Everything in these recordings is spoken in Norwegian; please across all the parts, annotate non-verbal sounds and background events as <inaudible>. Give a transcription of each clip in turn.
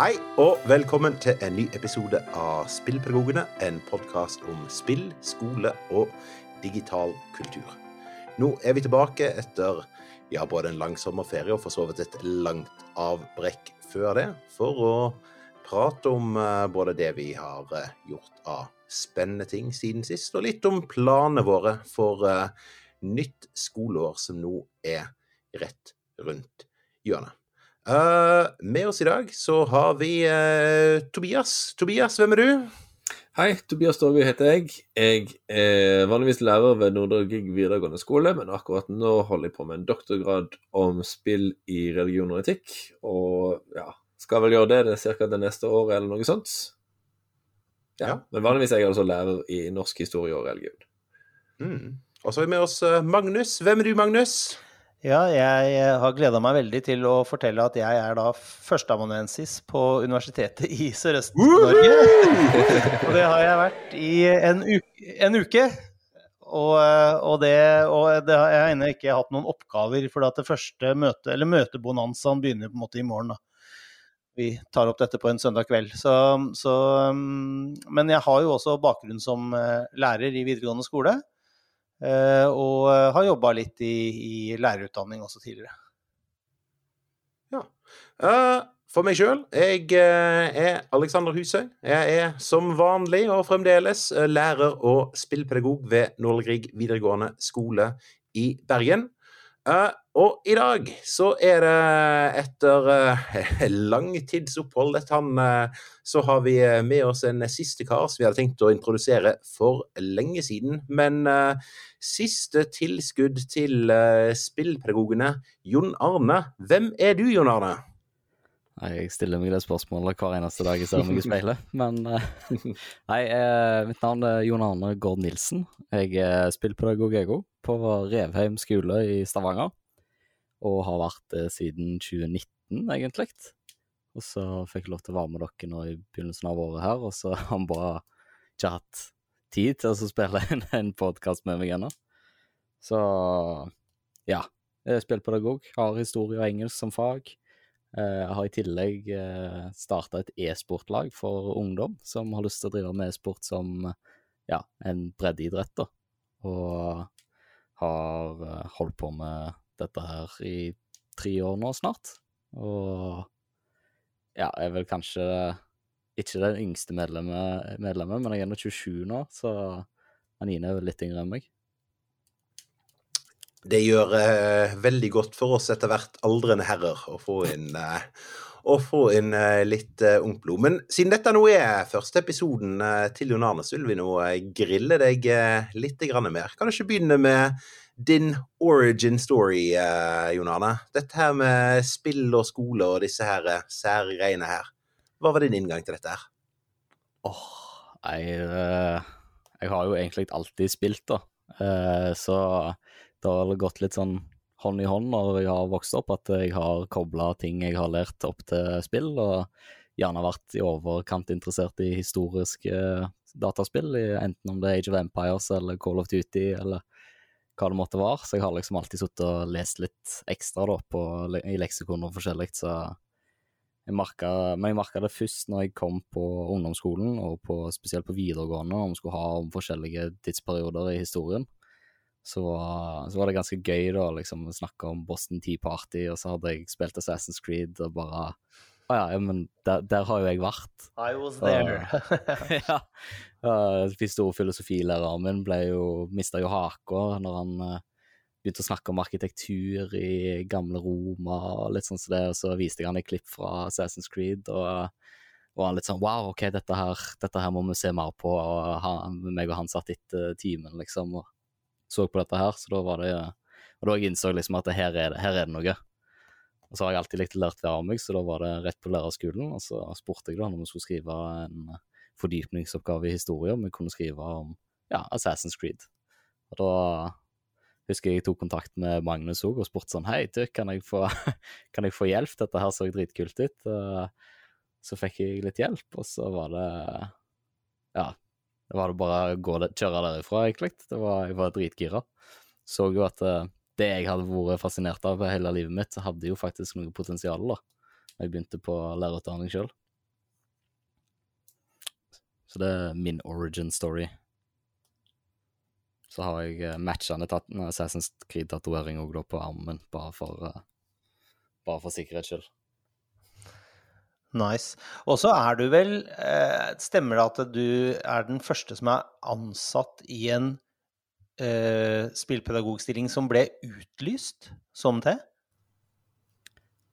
Hei og velkommen til en ny episode av Spillpedagogene, en podkast om spill, skole og digital kultur. Nå er vi tilbake etter ja, både en lang sommerferie og for så vidt et langt avbrekk før det, for å prate om eh, både det vi har eh, gjort av spennende ting siden sist, og litt om planene våre for eh, nytt skoleår som nå er rett rundt hjørnet. Uh, med oss i dag så har vi uh, Tobias. Tobias, hvem er du? Hei, Tobias Storby heter jeg. Jeg er vanligvis lærer ved Nordre Gig videregående skole, men akkurat nå holder jeg på med en doktorgrad om spill i religion og etikk. Og ja, skal vel gjøre det det er ca. det neste året eller noe sånt. Ja, Ja. Men vanligvis er jeg altså lærer i norsk historie og religion. Mm. Og så har vi med oss uh, Magnus. Hvem er du, Magnus? Ja, jeg har gleda meg veldig til å fortelle at jeg er da førsteamanuensis på Universitetet i Sørøst-Norge. og det har jeg vært i en uke. En uke. Og, og, det, og det har jeg ennå ikke hatt noen oppgaver, for det første møtet, eller møtebonanzaen begynner på en måte i morgen. da. Vi tar opp dette på en søndag kveld. Så, så, um, men jeg har jo også bakgrunn som eh, lærer i videregående skole. Eh, og har jobba litt i, i lærerutdanning også tidligere. Uh, for meg sjøl, jeg er Alexander Husøy. Jeg er som vanlig og fremdeles lærer og spillpedagog ved Nål videregående skole i Bergen. Uh, og i dag så er det etter <laughs> uh, langtidsopphold dette han, uh, så har vi med oss en siste kar som vi hadde tenkt å introdusere for lenge siden. Men siste tilskudd til spillpedagogene, Jon Arne. Hvem er du, Jon Arne? Jeg stiller meg det spørsmålet hver eneste dag jeg ser meg i speilet. <laughs> Men eh, Nei, eh, mitt navn er Jon Arne Gård Nilsen. Jeg er spillpedagog, Ego på Revheim skole i Stavanger. Og har vært det siden 2019, egentlig. Og så fikk jeg lov til å være med dere nå i begynnelsen av året her, og så <laughs> har han bare ikke hatt tid til å spille en, en podkast med meg ennå. Så ja. Jeg er spillpedagog, har historie og engelsk som fag. Eh, Jeg har i tillegg uh, starta et e-sportlag for ungdom som har lyst til å drive med e-sport som ja, en breddeidrett. Og har eh, holdt på med dette her i tre år nå snart. Og ja, jeg er vel kanskje ikke den yngste medlemmet, medlemmet men jeg er nå 27 nå, så Anine er vel litt yngre enn meg. Det gjør eh, veldig godt for oss etter hvert aldrende herrer å få inn, eh, å få inn eh, litt eh, ungt blod. Men siden dette nå er første episoden eh, til Jon Arne, så vil vi nå eh, grille deg eh, litt mer. Kan du ikke begynne med din origin story, eh, Jon Arne? Dette her med spill og skole og disse her eh, sære greiene her. Hva var din inngang til dette her? Åh, jeg, eh, jeg har jo egentlig alltid spilt, da. Eh, så det har gått litt sånn hånd i hånd når jeg har vokst opp, at jeg har kobla ting jeg har lært opp til spill, og gjerne vært i overkant interessert i historiske dataspill, enten om det er Age of Empires eller Call of Duty eller hva det måtte være. Så jeg har liksom alltid sittet og lest litt ekstra da, på, i leksikon og forskjellig, så jeg merka, men jeg merka det først når jeg kom på ungdomsskolen, og på, spesielt på videregående, om vi skulle ha om forskjellige tidsperioder i historien. Så, så var det ganske gøy da, liksom, å snakke om Boston Tea Party, og så hadde jeg spilt Assassin's Creed, og bare Å ja, ja, men der, der har jo jeg vært. I was there. <laughs> ja. Uh, store filosofilæreren min ble jo, mista jo haka når han uh, begynte å snakke om arkitektur i gamle Roma og litt sånn som det, og så viste jeg han et klipp fra Assassin's Creed, og og han litt sånn wow, ok, dette her, dette her må vi se mer på, og han, meg og han satt etter timen, liksom, og så på dette her, så da var det Og da jeg innså liksom at her, er det, her er det noe. Og så har jeg alltid likt å lære av meg, så da var det rett på lærerskolen, og så spurte jeg da når vi skulle skrive en fordypningsoppgave i historie, om vi kunne skrive om ja, Assassin's Creed. Og da husker jeg jeg tok kontakt med Magnus òg og spurte sånn Hei, du, kan jeg få, <laughs> kan jeg få hjelp? Dette her så dritkult ut. Så fikk jeg litt hjelp, og så var det Ja, det var det bare å kjøre derifra, egentlig. Det var, jeg var dritgira. Så jo at eh, det jeg hadde vært fascinert av hele livet mitt, hadde jo faktisk noe potensial da jeg begynte på lærerutdanning sjøl. Så det er min origin story. Så har jeg eh, matchende tatt Assassin's Creed-tatovering òg på armen, bare for, eh, bare for sikkerhets skyld. Nice. Og så er du vel eh, Stemmer det at du er den første som er ansatt i en uh, spillpedagogstilling som ble utlyst som det?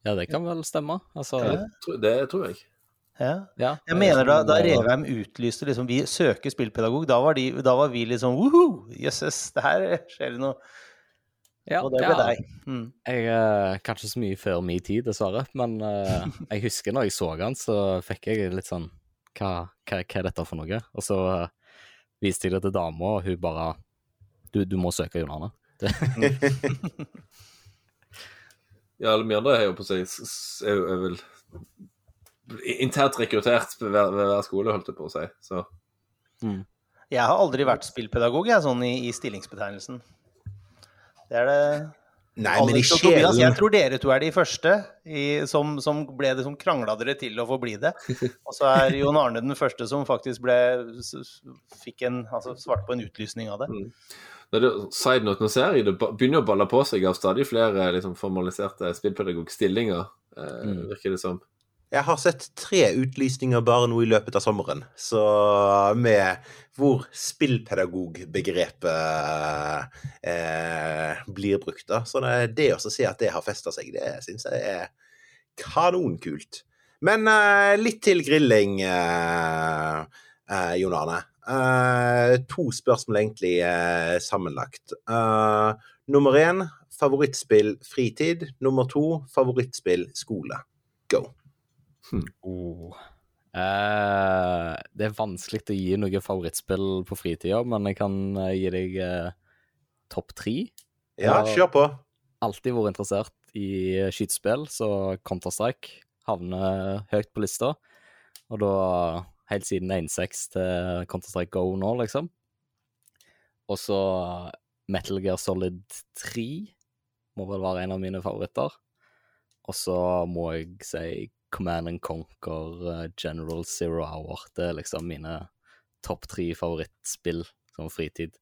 Ja, det kan vel stemme. Altså, Det, tror- det tror jeg. Ja. ja. Jeg er mener da, da Revheim utlyste liksom Vi søker spillpedagog, da var, de, da var vi liksom Woho! Jøsses, det her skjer det noe. Ja, Og det ble ja. deg. Mm. Jeg eh, kan ikke så mye før min tid, dessverre. Men uh, jeg husker når jeg så han, så fikk jeg litt sånn Hva, hva, hva er dette for noe? Og så uh, viste jeg det til dama, og hun bare Du, du må søke, Jon Arne. <laughs> Ja, alle vi andre er jo på seg er, er vel internt rekruttert ved hver, ved hver skole, holdt jeg på å si. Så Jeg har aldri vært spillpedagog, jeg, sånn i, i stillingsbetegnelsen. Det er det Nei, men i sjelen jeg tror dere to er de første i, som, som ble det som krangla dere til å få bli det. Og så er Jon Arne den første som faktisk ble fikk en, altså svarte på en utlysning av det. Når det, side note, nå ser jeg det begynner å balle på seg av stadig flere liksom, formaliserte spillpedagogstillinger, eh, Mm. virker det som. Jeg har sett tre utlysninger bare nå i løpet av sommeren. Så med hvor spillpedagogbegrepet eh, blir brukt, da. Så det, å se at det har festa seg, det syns jeg er kanonkult. Men eh, litt til grilling, eh, eh, Jon Arne. Eh, to spørsmål egentlig eh, sammenlagt. Eh, nummer én favorittspill fritid. Nummer to favorittspill skole. Go. Oh. Eh, det er vanskelig å gi noe favorittspill på fritida, men jeg kan eh, gi deg eh, topp tre. Ja, kjør på. Alltid vært interessert i eh, skytespill, så Counter-Strike havner høyt på lista. Og da helt siden 1.6 til Counter-Strike Go nå, liksom. Og så Metal Gear Solid 3 må vel være en av mine favoritter. Og så må jeg si Command and Conquer, eh, General Zero Hour. Det er liksom mine topp tre favorittspill som fritid.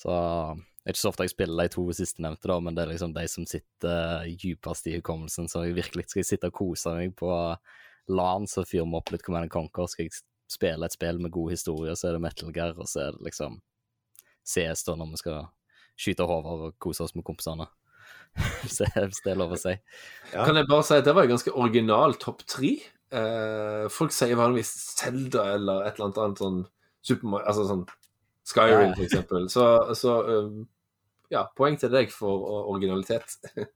Så det er ikke så ofte jeg spiller de to sistnevnte, da, men det er liksom de som sitter djupest i hukommelsen. Så jeg virkelig skal jeg sitte og kose meg på LAN, så fyrer vi opp litt Command and Conquer. Skal jeg spille et spill med god historie, så er det Metal Gear, og så er det liksom CS, da, når vi skal skyte hoder og kose oss med kompisene. <laughs> Hvis det er lov å si. Ja. Kan jeg bare si at det var en ganske original topp tre. Eh, folk sier vanligvis Zelda eller et eller annet annet sånn Super altså sånn Skyrim, Ja. for eksempel. Så, så um, ja, poeng til deg for originalitet. <laughs>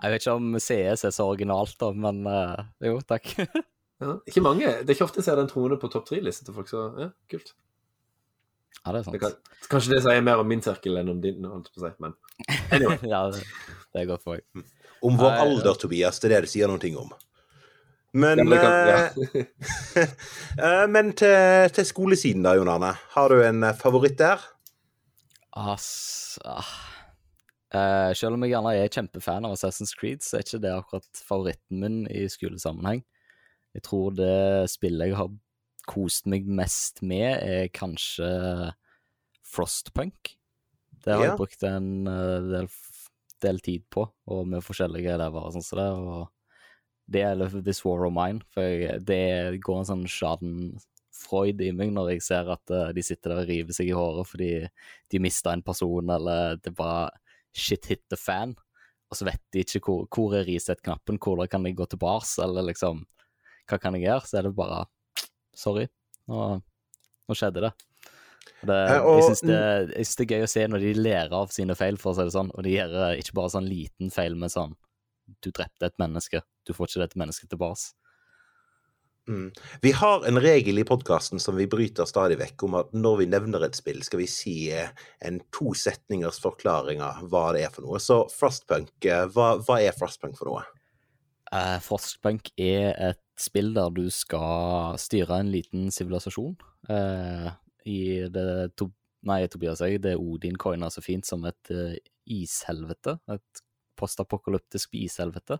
Jeg vet ikke om CS er så originalt, da, men uh, jo, takk. <laughs> Ja, ikke mange. Det er ikke ofte jeg ser den troende på topp tre-listen til folk, så ja, kult. Ja, det er Det sant. kan, kanskje det sier mer om min sirkel enn om din, holdt på å si, men anyway. <laughs> ja, det, det er godt for meg. Om vår Nei, alder, Tobias. Det er det det sier noe om. Men, Ja, men kan, eh, ja. <laughs> eh, men til, til skolesiden, da, Jon Arne. Har du en eh, favoritt der? Ass, ah. Eh, selv om jeg gjerne er kjempefan av Assassin's Creed, så er ikke det akkurat favoritten min i skolesammenheng. Jeg tror det spillet jeg har kost meg mest med, er kanskje Frostpunk. Det har Ja. jeg brukt en eh, del, del tid på, og med forskjellige elever og sånn som det. og det gjelder This War of Mine, for det går en sånn schadenfreude i meg når jeg ser at eh, de sitter der og river seg i håret fordi de mista en person, eller det bare shit hit the fan, og så vet de ikke hvor, hvor er reset-knappen, hvor kan jeg gå tilbake, eller liksom Hva kan jeg gjøre? Så er det bare Sorry, nå, nå skjedde det. Det jeg syns det, det er gøy å se når de lærer av sine feil, for å si det sånn, og de gjør eh, ikke bare sånn liten feil, men sånn Du drepte et menneske, du får ikke dette mennesket tilbake. Mm. Vi har en regel i podkasten som vi bryter stadig vekk, om at når vi nevner et spill, skal vi si eh, en to setningers forklaring av hva det er for noe. Så Frostpunk, eh, hva, hva er Frostpunk for noe? Uh, Frostpunk er et spill der du skal styre en liten sivilisasjon. eh, I det to, Nei, Tobias jeg, det Odin coina så fint som et eh, ishelvete. Et postapokalyptisk ishelvete.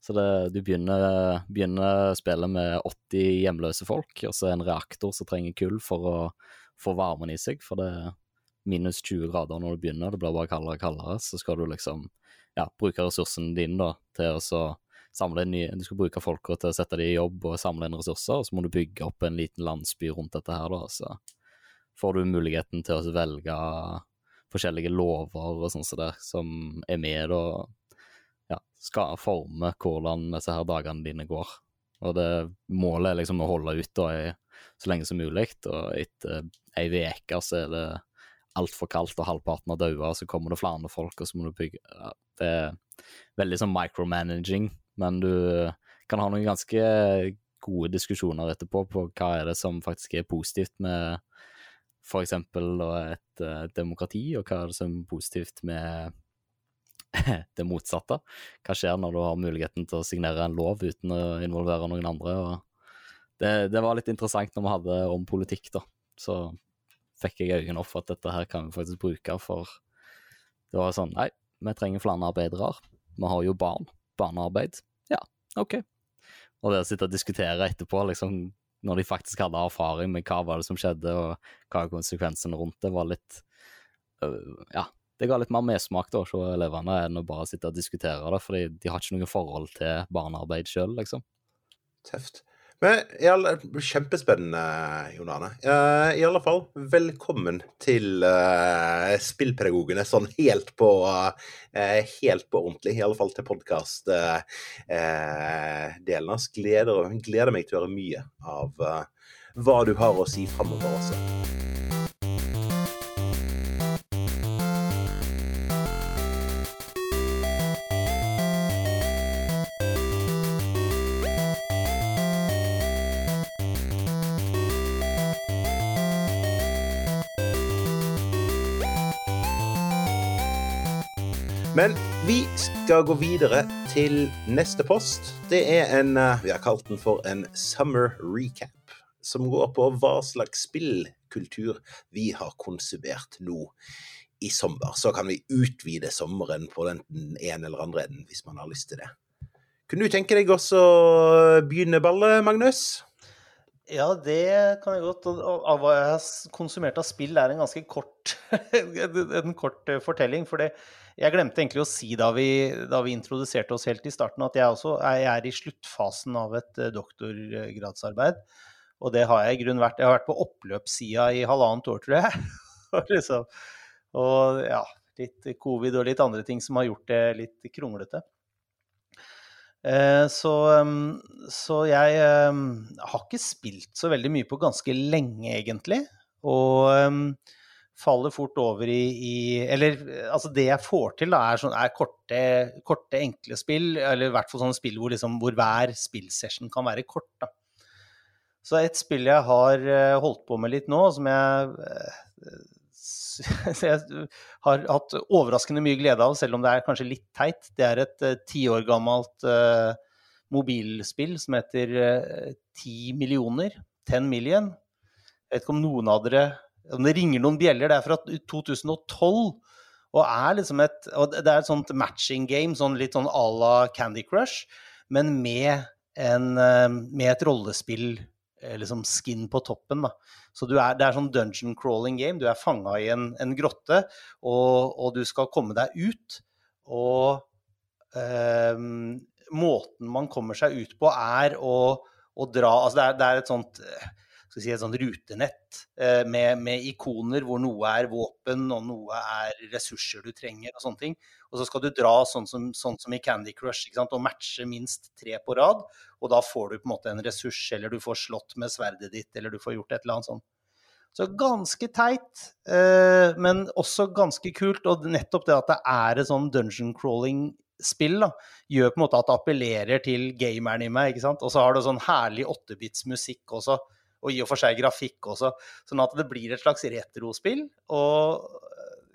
Så det, du begynner, begynner spillet med 80 hjemløse folk, og så en reaktor som trenger kull for å få varmen i seg. For det er minus 20 grader når du begynner, det blir bare kaldere og kaldere. Så skal du liksom ja, bruke ressursene dine da, til å samle inn nye Du skal bruke folka til å sette dem i jobb og samle inn ressurser, og så må du bygge opp en liten landsby rundt dette her, da. Så får du muligheten til å velge forskjellige lover og sånn som det, som er med og ja, skal forme hvordan disse her dagene dine går. Og det målet er liksom å holde ut da så lenge som mulig, og etter ei uke så er det altfor kaldt og halvparten har daua, så kommer det flere folk, og så må du bygge Det er veldig sånn micromanaging, men du kan ha noen ganske gode diskusjoner etterpå på hva er det som faktisk er positivt med f.eks. et uh, demokrati, og hva er det som er positivt med <laughs> det motsatte? Hva skjer når du har muligheten til å signere en lov uten å involvere noen andre? Det, det, var litt interessant når vi hadde om politikk, da. Så fikk jeg øynene opp for at dette her kan vi faktisk bruke, for det var sånn Nei, vi trenger flere arbeidere. Vi har jo barn. Barnearbeid. OK. Og det å sitte og diskutere etterpå, liksom når de faktisk hadde erfaring med hva var det som skjedde, og hva er konsekvensene rundt det, var litt øh, Ja, det ga litt mer mersmak da, hos elevene enn å bare sitte og diskutere det, fordi de har ikke noe forhold til barnearbeid sjøl, liksom. Tøft. Men Kjempespennende, Jon Arne. Uh, I alle fall, velkommen til uh, Spillpedagogene sånn helt på, uh, helt på ordentlig. I alle fall til podkast-delen. Uh, gleder, gleder meg til å høre mye av hva du har å si framover også. Skal gå videre til neste post. Det er en eh, Vi har kalt den for en summer recap. Som går på hva slags spillkultur vi har konsumert nå i sommer. Så kan vi utvide sommeren på den ene eller andre enden, hvis man har lyst til det. Kunne du tenke deg også å begynne ballet, Magnus? Ja, det kan jeg godt. Og hva jeg har konsumert av spill, er en ganske kort, <laughs> en kort eh, fortelling. For det, jeg glemte egentlig å si da vi, da vi, introduserte oss helt i starten, at jeg også jeg er i sluttfasen av et uh, doktorgradsarbeid. Og det har jeg i grunnen vært. Jeg har vært på oppløpssida i halvannet år, tror jeg. <laughs> og, liksom, og ja, litt covid og litt andre ting som har gjort det litt kronglete. Uh, så, um, så, jeg um, har ikke spilt så veldig mye på ganske lenge, egentlig. Og um, faller fort over i, i, Eller altså det jeg får til, da, er, sånn, er korte, korte, enkle spill. Eller i hvert fall sånne spill hvor, liksom, hvor hver spillsession kan være kort. Da. Så et spill jeg har uh, holdt på med litt nå, som jeg, uh, <laughs> jeg har hatt overraskende mye glede av, selv om det er kanskje litt teit, det er et uh, ti år gammelt mobilspill som heter Ti millioner. Ten million. Jeg vet ikke om noen av dere om det ringer noen bjeller. Det er fra 2012. Og er liksom et, og det er et sånt matching game, sånn litt sånn à la Candy Crush, men med, en, eh, med et rollespill eh, liksom skin på toppen. da. Så er, det er sånn dungeon crawling game. Du er fanga i en, en grotte, og, og, du skal komme deg ut. Og um, måten man kommer seg ut på, er å, å dra Altså det er, det er et sånt skal si, et sånt rutenett eh, med, med, ikoner hvor noe er våpen og noe er ressurser du trenger og sånne ting. Og så skal du dra sånn som, sånn som i Candy Crush og matche minst tre på rad. Og da får du på en måte en ressurs, eller du får slått med sverdet ditt, eller du får gjort et eller annet sånt. Så ganske teit, eh, men også ganske kult. Og nettopp det at det er et sånn dungeon crawling spill da, gjør på en måte at det appellerer til gameren i meg. ikke sant? Og så har du sånn herlig åttebits musikk også og i og for seg grafikk også. Sånn at det blir et slags retrospill. Og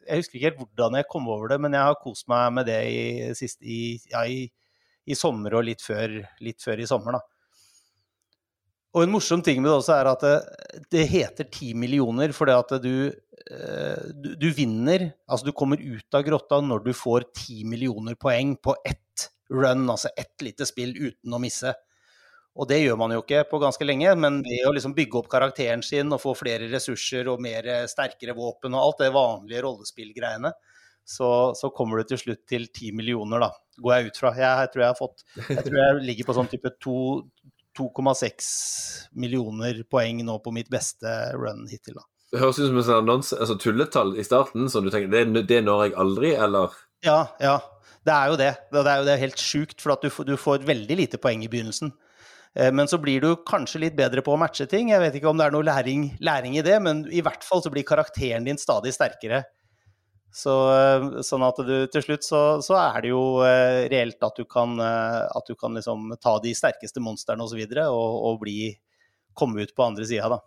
jeg husker ikke helt hvordan jeg kom over det, men jeg har kost meg med det i, sist, i, ja, i, i sommer og litt før, litt før, i sommer, da. Og en morsom ting med det også er at det, det heter ti millioner fordi at du, eh, du, du, vinner Altså du kommer ut av grotta når du får ti millioner poeng på ett run, altså ett lite spill uten å misse. Og det gjør man jo ikke på ganske lenge, men ved å liksom bygge opp karakteren sin og få flere ressurser og mer sterkere våpen og alt det vanlige rollespillgreiene, så, så, kommer du til slutt til ti millioner, da, går jeg ut fra. Jeg, jeg, tror jeg har fått Jeg tror jeg ligger på sånn type 2,6 millioner poeng nå på mitt beste run hittil, da. Det høres ut som en sånn altså tulletall i starten, som du tenker det, det når jeg aldri, eller? Ja, ja. Det er jo det. Det er jo det helt sjukt, for at du, du får veldig lite poeng i begynnelsen. Eh, men så blir du kanskje litt bedre på å matche ting. Jeg vet ikke om det er noe læring, læring i det, men i hvert fall så blir karakteren din stadig sterkere. Så, eh, sånn at du til slutt så, så, er det jo eh, reelt at du kan, at du kan liksom ta de sterkeste monstrene osv. Og, og, og bli, komme ut på andre sida, da.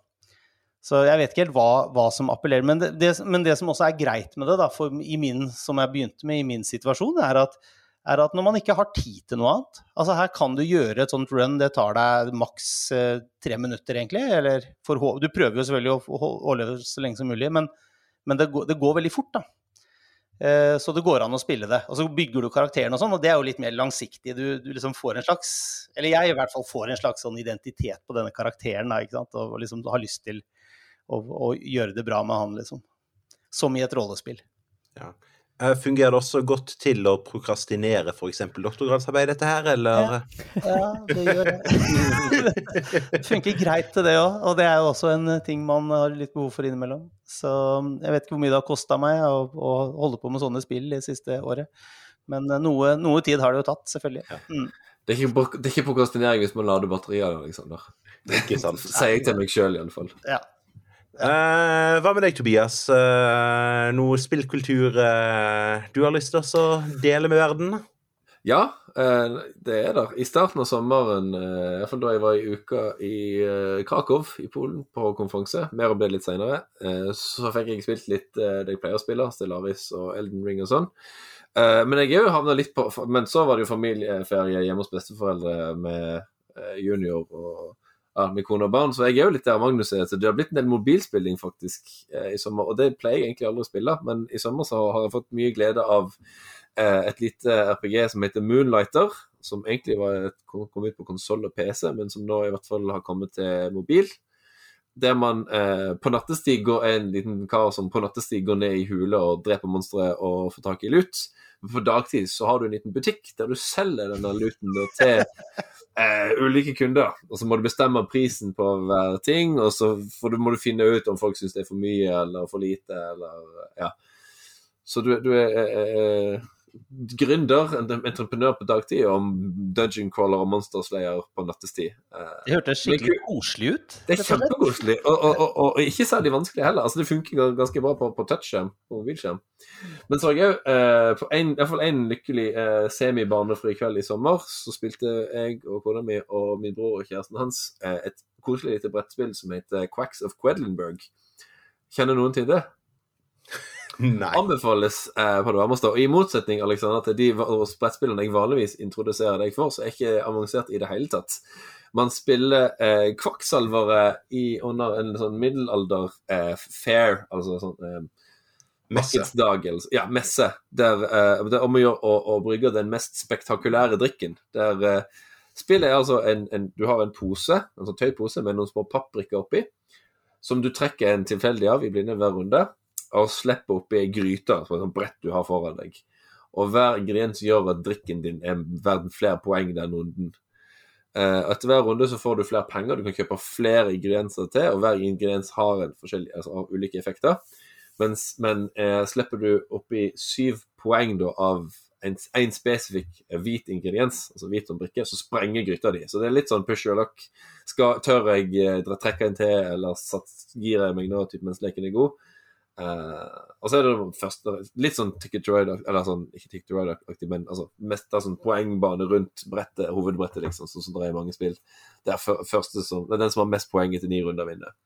Så jeg vet ikke helt hva, hva som appellerer. Men det, det, men det, som også er greit med det, da, for i min, som jeg begynte med i min situasjon, er at er at når man ikke har tid til noe annet Altså her kan du gjøre et sånt run, det tar deg maks eh, tre minutter, egentlig. Eller for, du prøver jo selvfølgelig å overleve så lenge som mulig, men, men det, går, det, går, veldig fort, da. Eh, så det går an å spille det. Og så bygger du karakteren og sånn, og det er jo litt mer langsiktig. Du, du, liksom får en slags Eller jeg i hvert fall får en slags sånn identitet på denne karakteren, da, ikke sant. Og, liksom har lyst til å, å, gjøre det bra med han, liksom. Som i et rollespill. Ja. Eh, fungerer det også godt til å prokrastinere f.eks. doktorgradsarbeid, dette her, eller? Ja, ja det gjør det. <laughs> det funker greit til det òg, og det er jo også en ting man har litt behov for innimellom. Så jeg vet ikke hvor mye det har kosta meg å, å, holde på med sånne spill det siste året. Men eh, noe, noe tid har det jo tatt, selvfølgelig. Ja. Mm. Det er, ikke, det er ikke prokrastinering hvis man lader batterier, Aleksander. Ikke sant. <laughs> Sier jeg til meg sjøl, iallfall. Ja. Uh, hva med deg, Tobias? Uh, noe spillkultur uh, du har lyst til å dele med verden? Ja, det er der. I starten av sommeren, uh, iallfall da jeg var i uka i Krakow i Polen på konferanse, mer om det litt seinere, så fikk jeg spilt litt det jeg pleier å spille, Stellaris og Elden Ring og sånn. men jeg er jo havna litt på Men så var det jo familieferie hjemme hos besteforeldre med junior og ja, med kone og barn. Så jeg er jo litt der Magnus er. Så det har blitt en del mobilspilling faktisk eh, i sommer. Og det pleier jeg egentlig aldri å spille, men i sommer så har jeg fått mye glede av eh, et lite RPG som heter Moonlighter. Som egentlig var et, kom ut på konsoll og PC, men som nå i hvert fall har kommet til mobil. Der man eh, på nattestid går en liten kar som på nattestid går ned i hule og dreper monstre og får tak i lut. På dagtid så har du en liten butikk der du selger denne luten til <laughs> eh, ulike kunder. Og så må du bestemme prisen på hver ting, og så du, må du finne ut om folk syns det er for mye eller for lite, eller ja. Så du, du er eh, gründer, en entreprenør på dagtid, om Dungeon Crawler og Monster Slayer på nattestid. Eh, det hørtes skikkelig koselig ut. Det er kjempekoselig, og, og, og, og, ikke særlig vanskelig heller. Altså, det funker ganske bra på, på touchskjerm, på mobilskjerm. Men så har jeg òg, eh, på en, iallfall én lykkelig eh, semi-barnefri kveld i sommer, så spilte jeg og kona mi og min bror og kjæresten hans eh, et koselig lite brettspill som heter Quacks of Quedlinburg. Kjenner noen til det? Nei. Anbefales eh, varmeste. Og i motsetning Alexander, til de brettspillene jeg vanligvis introduserer deg for, så er jeg ikke avansert i det hele tatt. Man spiller eh, kvakksalvere under en sånn middelalder eh, fair, altså sånn eh, Markedsdag, ja, messe. Der eh, det er om å gjøre å, å, brygge den mest spektakulære drikken. Der eh, spillet er altså en, en, Du har en pose, en sånn tøypose med noen små pappbrikker oppi, som du trekker en tilfeldig av i blinde hver runde og slipper oppi ei gryte, er et brett du har foran deg. Og hver ingrediens gjør at drikken din er verdt flere poeng den runden. Uh, etter hver runde så får du flere penger, du kan kjøpe flere ingredienser til, og hver ingrediens har altså har ulike effekter. Mens, men uh, slipper du oppi syv poeng da, av en, en, spesifikk hvit ingrediens, altså hvit som brikke, så sprenger gryta di. Så det er litt sånn push your luck. Skal, tør jeg eh, trekke en til, eller sats, gir jeg meg nå typ, mens leken er god? Uh, og så er det første, litt sånn Ticket to Ride, eller sånn, ikke Ticket to Ride-aktig, men altså, mest av sånn poengbane rundt brettet, hovedbrettet, liksom, sånn som det er i mange spill. Det er, første som, det er den som har mest poeng etter ni runder, vinner.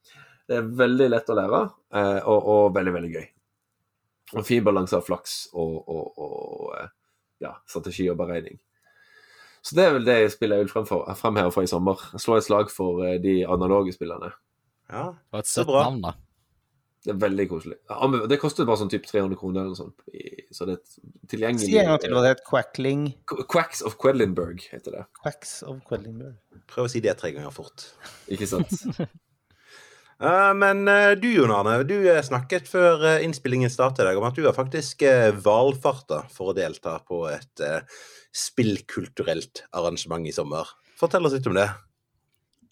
Det er veldig lett å lære, uh, og, og, veldig, veldig gøy. Og fin balanse av flaks og, og, og uh, ja, strategi og beregning. Så det er vel det spillet jeg vil fremheve for i sommer. Slå et slag for de analoge spillerne. Ja, det var et søtt navn, da. Det er veldig koselig. Det kostet bare sånn typ 300 kroner eller noe sånt. Så det er tilgjengelig Si en gang til hva det heter? Quackling Quacks of Quedlinburg heter det. Quacks of Quedlinburg. Prøv å si det tre ganger fort. Ikke sant? uh, <laughs> men uh, du, Jon Arne, du eh, snakket før uh, innspillingen startet i dag om at du har faktisk uh, valfarta for å delta på et spillkulturelt arrangement i sommer. Fortell oss litt om det.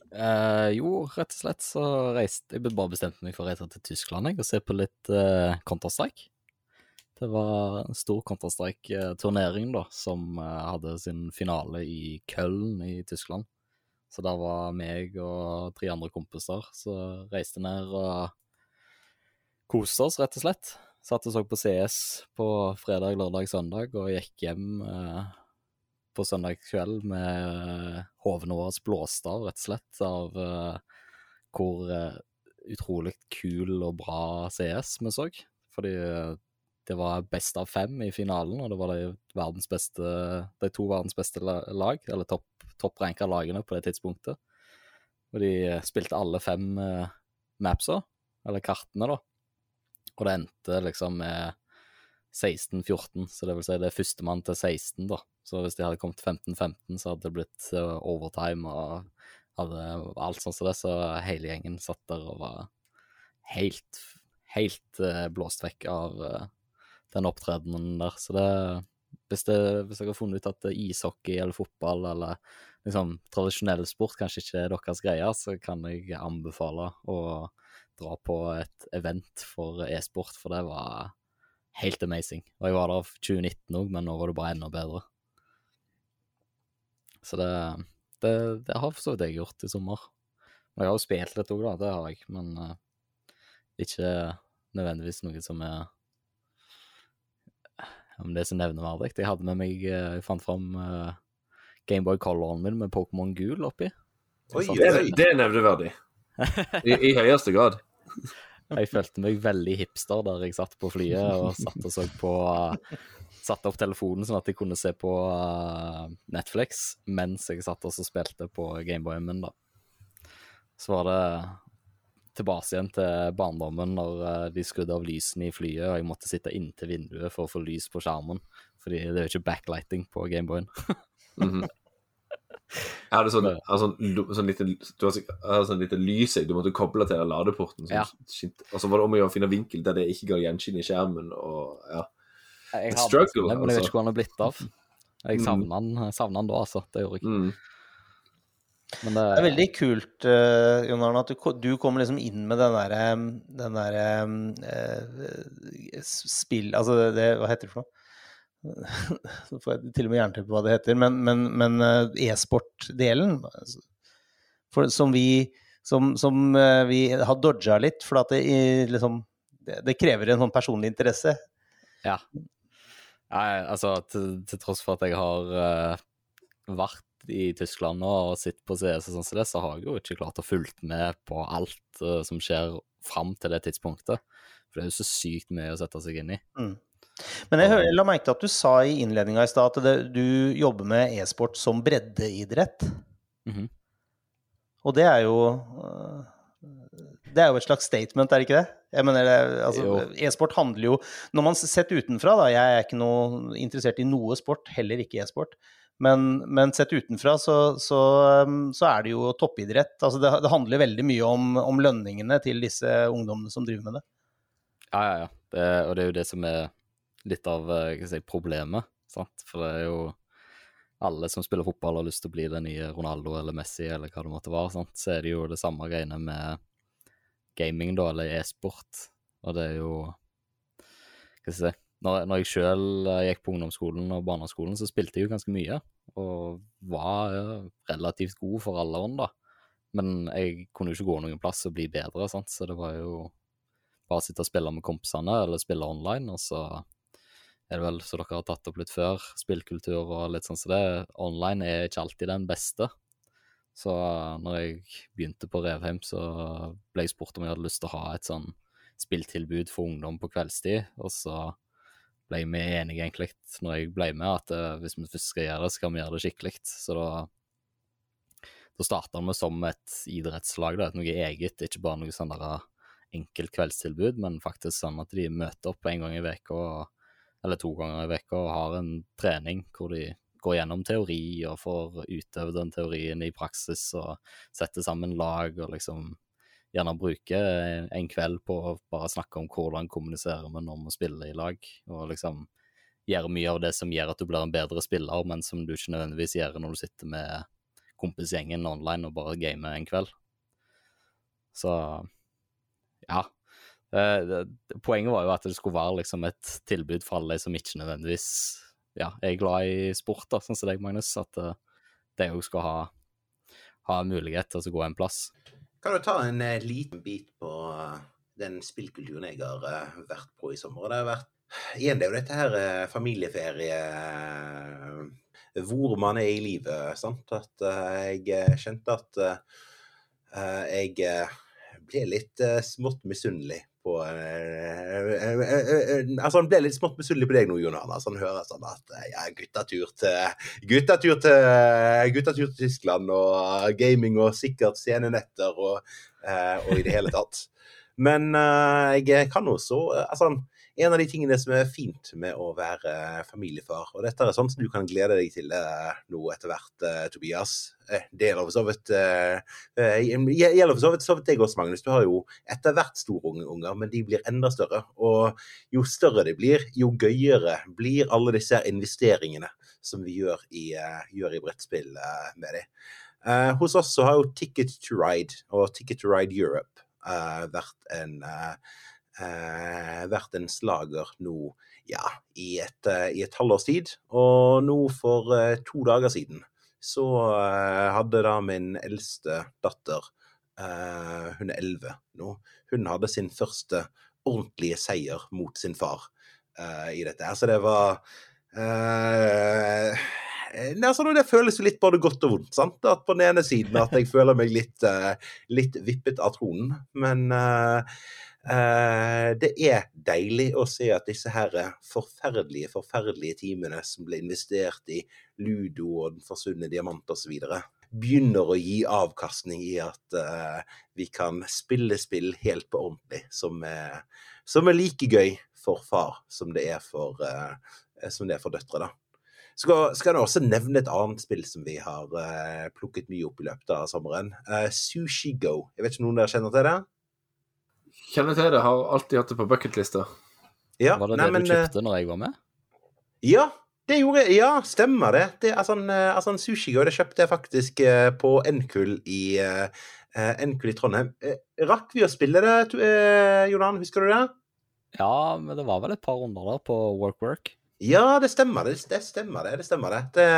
Eh, jo, rett og slett så reiste Jeg bare bestemte meg for å reise til Tyskland jeg, og se på litt uh, Counter-Strike. Det var en stor Counter-Strike-turnering da, som eh, hadde sin finale i Köln i Tyskland. Så der var meg og tre andre kompiser så reiste ned og koste oss, rett og slett. Satt og så på CS på fredag, lørdag, søndag, og gikk hjem eh, på søndag kveld med hovene våre blåst av, rett og slett, av uh, hvor uh, utrolig kul og bra CS vi så. Fordi eh, det var best av fem i finalen, og det var de, beste, de to verdens beste lag, eller topp toppranka lagene på det tidspunktet. Og de spilte alle fem mapsa, eller kartene, da. Og det endte liksom med 16-14, så det vil si det er førstemann til 16, da. Så hvis de hadde kommet 15-15, så hadde det blitt eh, overtime og hadde alt sånn som det, så hele gjengen satt der og var helt, helt eh, blåst vekk av eh, den opptredenen der. Så det hvis, det, hvis dere har funnet ut at ishockey eller fotball eller liksom tradisjonell sport kanskje ikke er deres greie, så kan jeg anbefale å dra på et event for e-sport, for det var helt amazing. Og jeg var der 2019 òg, men nå var det bare enda bedre. Så det, det, det har for så vidt jeg gjort i sommer. Men jeg har jo spilt litt òg, da, det har jeg, men uh, ikke nødvendigvis noe som er om det er så nevneverdig. Jeg hadde med meg eh, Jeg fant fram uh, Gameboy Coloren min med Pokémon Gul oppi. Oi, Det, er- det er nevneverdig. <laughs> I, I høyeste grad. <laughs> Jeg følte meg veldig hipster der jeg satt på flyet og satt og så på uh, Satte opp telefonen sånn at jeg kunne se på uh, Netflix mens jeg satt og spilte på Gameboyen min, da. Så var det tilbake igjen til barndommen når uh, de skrudde av lysene i flyet, og jeg måtte sitte inntil vinduet for å få lys på skjermen. Fordi det er jo ikke backlighting på Gameboyen. Mhm. Jeg hadde sånn, hadde sånn, sånn lite, du har hadde sånn lite lys jeg du måtte koble til den ladeporten. Som Ja. Og så var det om å gjøre å finne vinkel der det ikke ga gjenskinn i skjermen. Og, ja. Jeg hadde struggle, sånn, men jeg vet altså. ikke hvor han har blitt av. Jeg Mm. savna mm. han da, altså. Det gjorde jeg. Mm. Men det, Det er veldig kult, uh, Jon Arne, at du, du kommer liksom inn med den derre den derre eh, spill... Altså det Hva heter det for noe? Så får jeg til og med jernteppe på hva det heter. Men, men, men eh, e-sport-delen, altså, som vi som, som eh, vi har dodga litt, for at det, liksom, det, det krever en sånn personlig interesse. Ja. Nei, altså, til, til tross for at jeg har eh, vært i Tyskland nå og sittet på CS og sånn som det, så har jeg jo ikke klart å fulgt med på alt som skjer fram til det tidspunktet. For det er jo så sykt mye å sette seg inn i. Men jeg, hører, la merke til at du sa i innledninga i stad at det, du jobber med e-sport som breddeidrett. Mhm. Og det er jo øh, Det er jo et slags statement, er det ikke det? Jeg mener, altså, E-sport handler jo Når man sett utenfra, da Jeg er ikke noe interessert i noe sport, heller ikke e-sport. Men, men sett utenfra så, så, um, så er det jo toppidrett. Altså det, det handler veldig mye om, om lønningene til disse ungdommene som driver med det. Ja, ja, ja. Det, og det er jo det som er litt av eh, si, problemet. Sant? For det er jo alle som spiller fotball har lyst til å bli den nye Ronaldo eller Messi eller hva det måtte være. Sant? Så er det jo det samme greiene med gaming, da, eller e-sport. Og det er jo Hva skal jeg si Når, når jeg sjøl gikk på ungdomsskolen og barneskolen, så spilte jeg jo ganske mye. Og var eh, relativt god for alderen, da. Men jeg kunne jo ikke gå noen plass og bli bedre, sant? så det var jo bare å sitte og spille med kompisene, eller spille online, og så er det vel, som dere har tatt opp litt før, spillkultur og litt sånn som det, online er ikke alltid den beste. Så når jeg begynte på Revheim, så ble jeg spurt om jeg hadde lyst til å ha et sånn spilltilbud for ungdom på kveldstid, og så ble vi enige egentlig når jeg ble med, at eh, hvis vi først skal gjøre det, så kan vi gjøre det skikkelig. Så da da starta vi som et idrettslag, da, noe eget, ikke bare noe sånn der enkelt kveldstilbud, men faktisk sånn at de møter opp en gang i veka eller to ganger i veka og har en trening hvor de går gjennom teori og får utøve den teorien i praksis og setter sammen lag og liksom gjerne bruker en kveld på å bare snakke om hvordan kommuniserer vi når vi spiller i lag, og liksom gjøre mye av det som gjør at du blir en bedre spiller, men som du ikke nødvendigvis gjør når du sitter med kompisgjengen online og bare gamer en kveld. Så ja. Det, poenget var jo at det skulle være liksom et tilbud for alle som ikke nødvendigvis ja, er glad i sport, da, sånn som deg, Magnus. At uh, de òg skal ha, ha mulighet til å gå en plass. Kan du ta en uh, liten bit på den spillkulturen jeg har vært på i sommer? Det har vært Igjen, det er jo dette her familieferie Hvor man er i livet, sant. At jeg kjente at jeg ble litt smått misunnelig på Altså, han ble litt smått misunnelig på deg nå, Jon Arne. Han hører sånn at ja, guttatur til guttatur til, guttatur til Tyskland og gaming og sikkert scenenetter og, og i det hele tatt. Men jeg kan også Altså, en av de tingene som er fint med å være familiefar, og dette er sånn som du kan glede deg til nå etter hvert, Tobias. Det gjelder for så vidt gjelder for så vidt, så vidt deg også, Magnus. Du har jo etter hvert store unger, men de blir enda større. Og jo større de blir, jo gøyere blir alle disse investeringene som vi gjør i, gjør i brettspill med dem. Hos oss så har jo Ticket to Ride og Ticket to Ride Europe vært en eh, en slager nå ja, i et, eh, i et halvårs tid. Og nå for eh, to dager siden så eh, hadde da min eldste datter, eh, hun er elleve nå, hun hadde sin første ordentlige seier mot sin far eh, i dette. her. Så det var altså, det føles jo litt både godt og vondt. sant? At På den ene siden at jeg føler meg litt, litt vippet av tronen. Men det er deilig å se at disse her forferdelige, forferdelige timene som ble investert i ludo og Den forsvunne diamant osv., begynner å gi avkastning i at uh, vi kan spille spill helt på ordentlig, som er, som er, like gøy for far som det er for, som det er for døtre. da. Skal, skal jeg også nevne et annet spill som vi har plukket mye opp i løpet av sommeren. Sushi Go. Jeg vet ikke om noen dere kjenner til det? Kjenner til det, har alltid hatt det på bucketlista. Ja, var det nei, det men, du kjøpte når jeg var med? Ja, det gjorde jeg. Ja, stemmer det. det altså, en, altså en sushigo det kjøpte jeg faktisk uh, på NKUL i uh, Nkull i Trondheim. Rakk vi å spille det, uh, Jordan? Husker du det? Ja, men det var vel et par runder der på Work Work. Ja, det stemmer det. Det stemmer det. det, stemmer det. det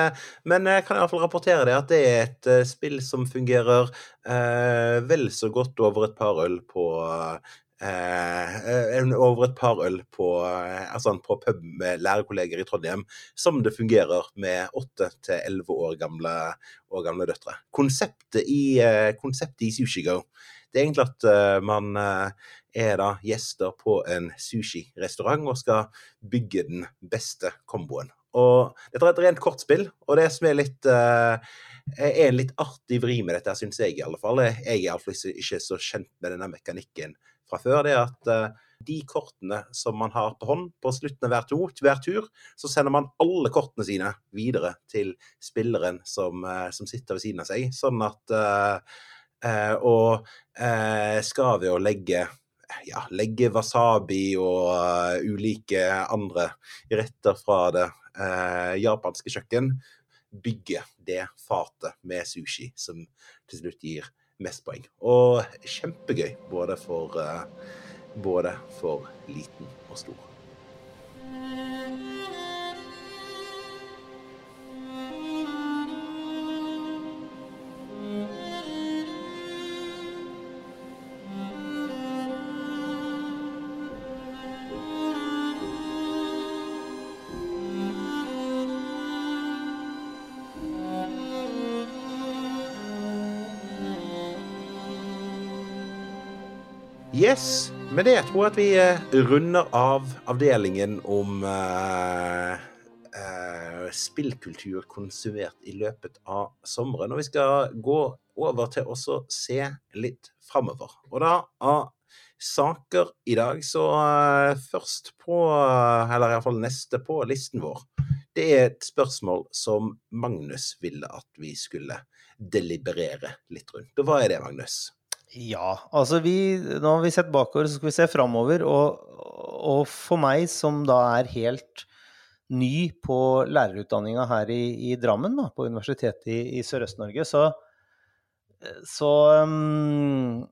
men jeg kan iallfall rapportere det at det er et uh, spill som fungerer eh, vel så godt over et par øl på eh, over et par øl på, altså på pub med lærerkolleger i Trondheim, som det fungerer med åtte til elleve år år gamle døtre. Konseptet i, konseptet i Sushigo det er egentlig at man er da gjester på en sushirestaurant og skal bygge den beste komboen. Og Dette er et rent kortspill, og det som er litt uh, er en litt artig vri med dette, syns jeg i alle fall. Jeg er iallfall ikke så kjent med denne mekanikken fra før. Det er at uh, de kortene som man har på hånd på slutten av hver, to, hver, tur, så sender man alle kortene sine videre til spilleren som, uh, som sitter ved siden av seg. Sånn at Og skal ved å legge ja, legge wasabi og uh, ulike andre retter fra det uh, japanske kjøkken. Bygge det fatet med sushi som til slutt gir mest poeng. Og kjempegøy både for, uh, både for liten og stor. Yes. Med det tror jeg at vi eh, runder av avdelingen om uh, uh, spillkultur konsumert i løpet av sommeren. Og vi skal gå over til å se litt framover. Og da av saker i dag, så uh, først på, uh, eller iallfall neste på listen vår, det er et spørsmål som Magnus ville at vi skulle deliberere litt rundt. Og hva er det, Magnus? Ja, altså vi Nå har vi sett bakover, så skal vi se framover. Og, og, for meg som da er helt ny på lærerutdanninga her i, i, Drammen, da, på Universitetet i, i Sørøst-Norge, så, så um,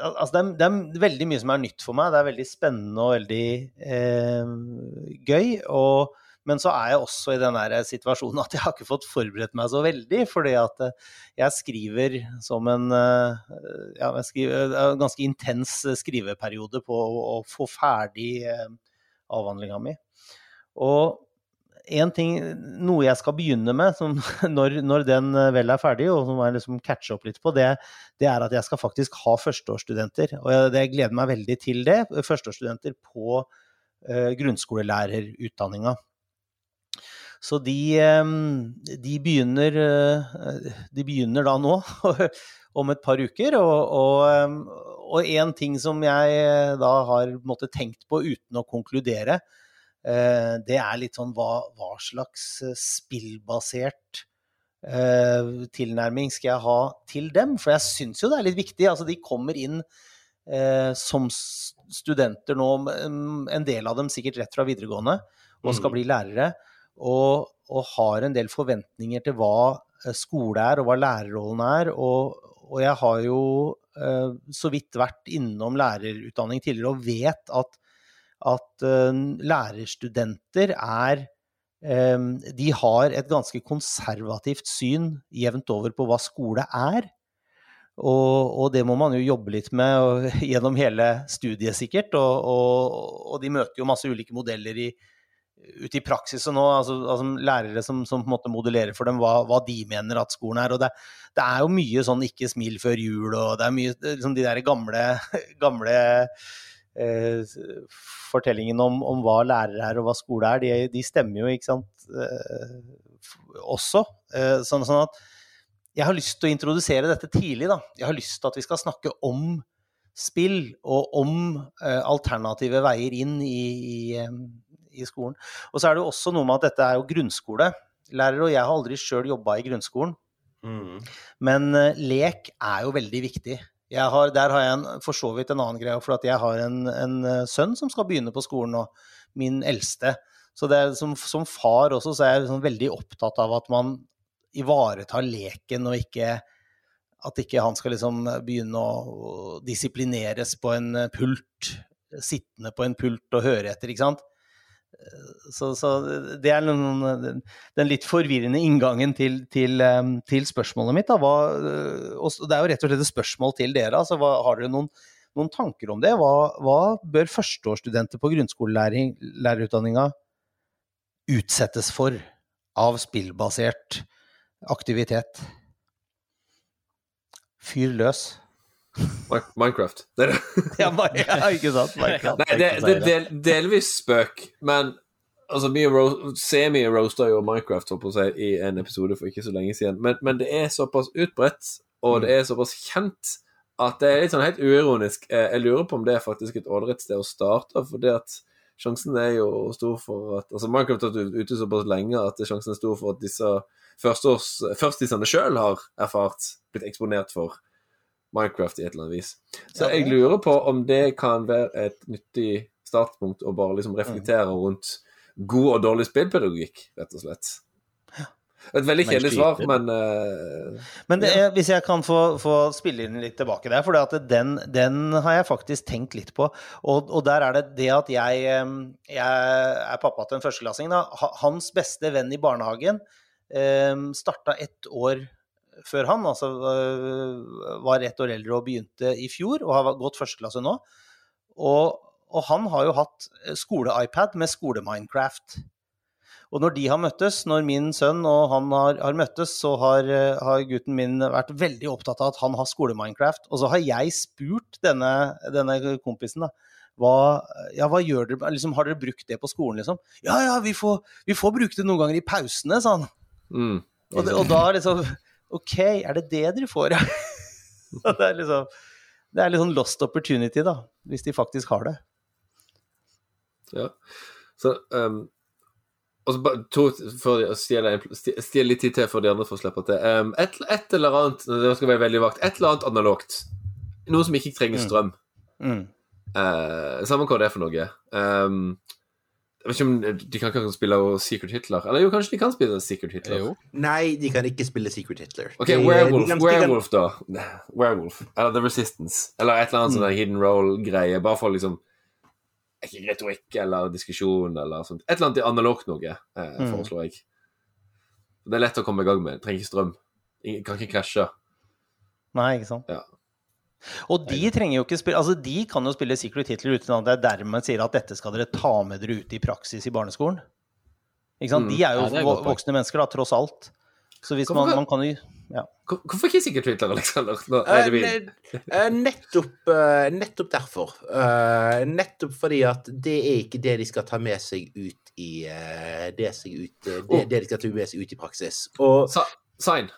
Altså det er, det er, veldig mye som er nytt for meg. Det er veldig spennende og veldig eh, gøy. og men så er jeg også i den situasjonen at jeg har ikke fått forberedt meg så veldig. Fordi at eh, jeg skriver som en eh, ja, skriver, en ganske intens skriveperiode på å få ferdig eh, avhandlinga mi. Og en ting, noe jeg skal begynne med som, <laughs> når, når, den vel er ferdig, og som jeg liksom catcher opp litt på, det, det, er at jeg skal faktisk ha førsteårsstudenter. Og jeg, jeg gleder meg veldig til det. Førsteårsstudenter på uh, grunnskolelærerutdanninga. Så de, de, begynner, eh, de begynner da nå, <laughs> om et par uker. Og, og, en ting som jeg eh, da har måtte, tenkt på uten å konkludere, eh, det er litt sånn hva, hva slags spillbasert tilnærming skal jeg ha til dem? For jeg syns jo det er litt viktig. Altså, de kommer inn som studenter nå, en del av dem sikkert rett fra videregående, og skal mm. bli lærere og, og, har en del forventninger til hva eh, skole er, og hva lærerrollen er. Og, og jeg har jo eh, så vidt vært innom lærerutdanning tidligere og vet at, at eh, lærerstudenter er eh, De har et ganske konservativt syn jevnt over på hva skole er. Og, og, det må man jo jobbe litt med og, <laughs> gjennom hele studiet, sikkert. Og, og, de møter jo masse ulike modeller i, ute i praksis og nå, altså, altså lærere som, som, på en måte modellerer for dem hva, hva, de mener at skolen er. og det, det, er jo mye sånn 'ikke smil før jul' og det er mye liksom de der gamle, <laughs> gamle eh, fortellingene om, om, hva lærere er og hva skole er, de, de stemmer jo, ikke sant, eh, også. Eh, sånn, sånn, at jeg har lyst til å introdusere dette tidlig, da. Jeg har lyst til at vi skal snakke om spill og om eh, alternative veier inn i, i i skolen. Og så er det jo også noe med at dette er jo grunnskole. Lærere og jeg har aldri sjøl jobba i grunnskolen. Mm. Men uh, lek er jo veldig viktig. Har, der har jeg en, for så vidt en annen greie, for at jeg har en, en uh, sønn som skal begynne på skolen nå. Min eldste. Så er, som, som, far også, så er jeg liksom veldig opptatt av at man ivaretar leken, og ikke at ikke han skal liksom begynne å disiplineres på en pult, sittende på en pult og høre etter, ikke sant. Så, så, det er noen, den litt forvirrende inngangen til, til, til spørsmålet mitt. Hva, det er jo rett og slett et spørsmål til dere. Altså, hva, har dere noen, noen, tanker om det? Hva, hva bør førsteårsstudenter på grunnskolelærerutdanninga utsettes for av spillbasert aktivitet? Fyr løs. Minecraft. Det er det. <laughs> ja, ikke sant? Minecraft. Nei, det, det, det, delvis spøk, men altså, semi-roaster jo Minecraft på seg, i en episode for ikke så lenge siden. Men, men, det er såpass utbredt, og det er såpass kjent, at det er litt sånn helt uironisk. Eh, jeg lurer på om det er faktisk et ålreit sted å starte, for det at sjansen er jo stor for at Altså, Minecraft har vært ute såpass lenge at sjansen er stor for at disse førsteårs, sjøl har erfart, blitt eksponert for Minecraft i et eller annet vis. Så jeg lurer på om det kan være et nyttig startpunkt å bare liksom reflektere mm. rundt god og dårlig spillpedagogikk, rett og slett. Et veldig kjedelig svar, men uh, Men er, hvis jeg kan få, få, spille inn litt tilbake der, for den, den, har jeg faktisk tenkt litt på. Og, og, der er det det at jeg, jeg er pappa til en førsteklassing. Hans beste venn i barnehagen um, starta ett år før han, altså øh, var ett år eldre og begynte i fjor, og har gått førsteklasse nå. Og, og, han har jo hatt skole-iPad med skole-Minecraft. Og når de har møttes, når min sønn og han har, har møttes, så har, har, gutten min vært veldig opptatt av at han har skole-Minecraft. Og så har jeg spurt denne, denne kompisen, da. Hva, ja, hva gjør dere? Liksom, har dere brukt det på skolen, liksom? Ja, ja, vi får, vi får bruke det noen ganger i pausene, sa han. Mm. Og, det, og da liksom OK, er det det dere får? <laughs> det er liksom det er litt sånn lost opportunity, da. Hvis de faktisk har det. Ja. Så um, og så bare to for å stjele, litt tid til for de andre får slippe til. Um, et, et, eller annet det skal være veldig vakt, et eller annet analogt. Noe som ikke trenger strøm. Mm. Uh, samme hva det er for noe. Um, jeg vet ikke om de kan ikke spille Secret Hitler. Eller jo, kanskje de kan spille Secret Hitler. Jo. Nei, de kan ikke spille Secret Hitler. Ok, De- Werewolf, de- de- werewolf da. Werewolf. Eller The Resistance. Eller et eller annet sånn hidden role-greie. Bare for liksom Ikke retorikk eller diskusjon eller sånt. Et eller annet analogt noe, eh, Mm. foreslår jeg. Det er lett å komme i gang med. Trenger ikke strøm. Ingen, kan ikke krasje. Nei, ikke sant. Ja. Og de trenger jo ikke spille Altså, de kan jo spille Secret Hitler uten at det dermed sier at dette skal dere ta med dere ut i praksis i barneskolen. Ikke sant? Mm. De er jo Ja, er voksne mennesker, da, tross alt. Så hvis Hvorfor man, man kan jo ja. Hvorfor ikke Secret Hitler, Alexander? Nå, Eh, er eh, nettopp, eh, nettopp derfor. Eh, nettopp fordi at det er ikke det de skal ta med seg ut i det, seg ut, det, det de skal ta med seg ut i praksis. Og Sign.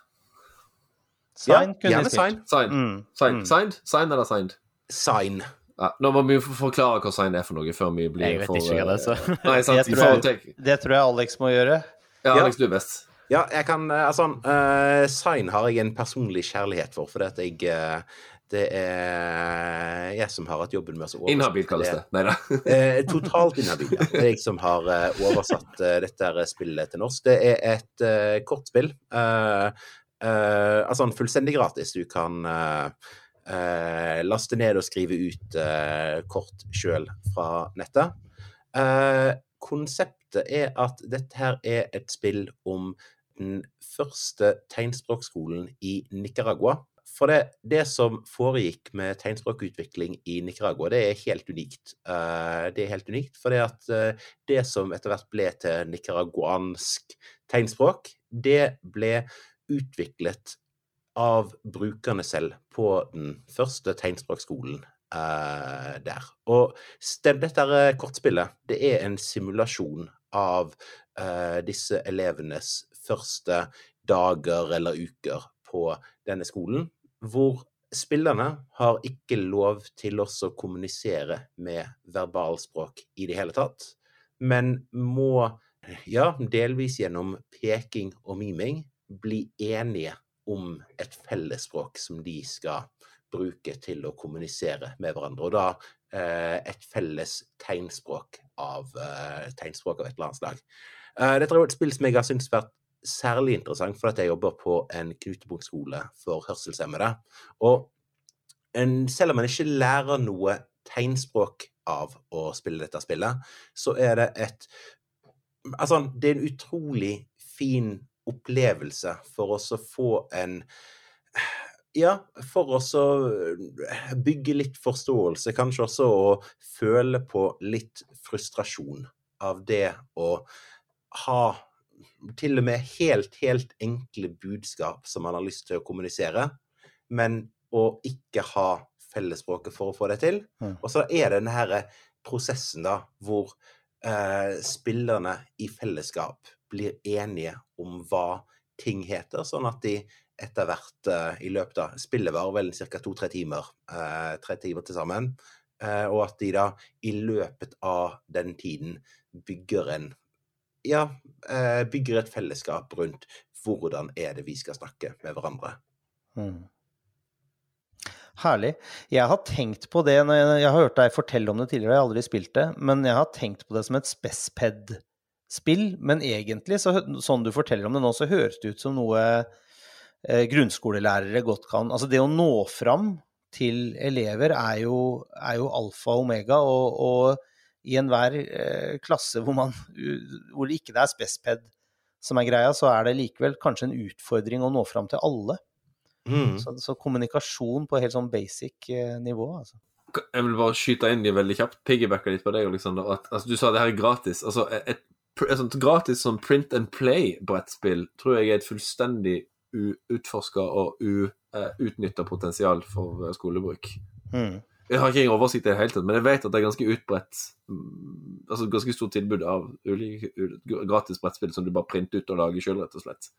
Sign ja, gjerne sign. Sign. Mm. Sign. Mm. Signed? Sign eller signed? Sign. Ja, nå må vi forklare hva sign er for noe, før vi blir Jeg vet for ikke hva det er, så. eh, Nei, <laughs> sant. det, tror jeg- Det tror jeg Alex må gjøre. Ja. Alex, du er best. Ja, jeg kan eh, Altså, uh, sign har jeg en personlig kjærlighet for, fordi at jeg uh, Det er jeg som har hatt jobben med å oversette Inhabil kalles det. Nei da. <laughs> Eh, totalt inhabil. ja. Det er jeg som har oversatt dette spillet til norsk. Det er et uh, kortspill. Uh, altså fullstendig gratis. Du kan eh, eh, laste ned og skrive ut kort sjøl fra nettet. Konseptet er at dette her er et spill om den første tegnspråkskolen i Nicaragua. For det, det som foregikk med tegnspråkutvikling i Nicaragua, det er helt unikt. Det er helt unikt, for at det som etter hvert ble til nicaraguansk tegnspråk, det ble utviklet av brukerne selv på den første tegnspråkskolen eh, der. Og dette kortspillet, det er en simulasjon av eh, disse elevenes første dager eller uker på denne skolen, hvor spillerne har ikke lov til også å kommunisere med verbalspråk i det hele tatt, men må, ja, delvis gjennom peking og miming, bli enige om et fellesspråk som de skal bruke til å kommunisere med hverandre. Og da eh, et felles tegnspråk av, eh, tegnspråk av et eller annet slag. Eh, dette er jo et spill som jeg har syntes vært særlig interessant, for at jeg jobber på en knutepunktskole for hørselshemmede. Og en, selv om man ikke lærer noe tegnspråk av å spille dette spillet, så er det et Altså, det er en utrolig fin opplevelse for oss å få en ja, for oss å bygge litt forståelse, kanskje også å føle på litt frustrasjon av det å ha til og med helt, helt enkle budskap som man har lyst til å kommunisere, men å ikke ha fellesspråket for å få det til. Og så er det denne her prosessen da, hvor eh, spillerne i fellesskap blir enige om hva ting heter, sånn at de etter hvert uh, i løpet av Spillet varer vel ca. to-tre timer, uh, tre timer til sammen. Uh, og at de da i løpet av den tiden bygger en Ja, bygger et fellesskap rundt hvordan er det vi skal snakke med hverandre. Mm. Herlig. Jeg har tenkt på det når jeg har hørt deg fortelle om det tidligere, jeg har aldri spilt det, men jeg har tenkt på det som et Spesped-spill. Men egentlig, så, sånn du forteller om det nå, så høres det ut som noe eh, grunnskolelærere godt kan Altså det å nå fram til elever er jo, er jo alfa og omega, og, og i enhver eh, klasse hvor, man, hvor det ikke er Spesped som er greia, så er det likevel kanskje en utfordring å nå fram til alle. Mm. Så, så kommunikasjon på helt sånn basic eh, nivå, altså. Jeg vil bare skyte inn de veldig kjapt. Piggybacke litt på deg, Alexander. At, altså, du sa det her er gratis. Altså, et sånt gratis sånn print and play-brettspill tror jeg er et fullstendig uutforska og uutnytta potensial for uh, skolebruk. Mm. Jeg har ikke oversikt i det hele tatt, men jeg vet at det er ganske utbredt mm, Altså ganske stort tilbud av ulike gratis brettspill som du bare printer ut og lager sjøl, rett og slett.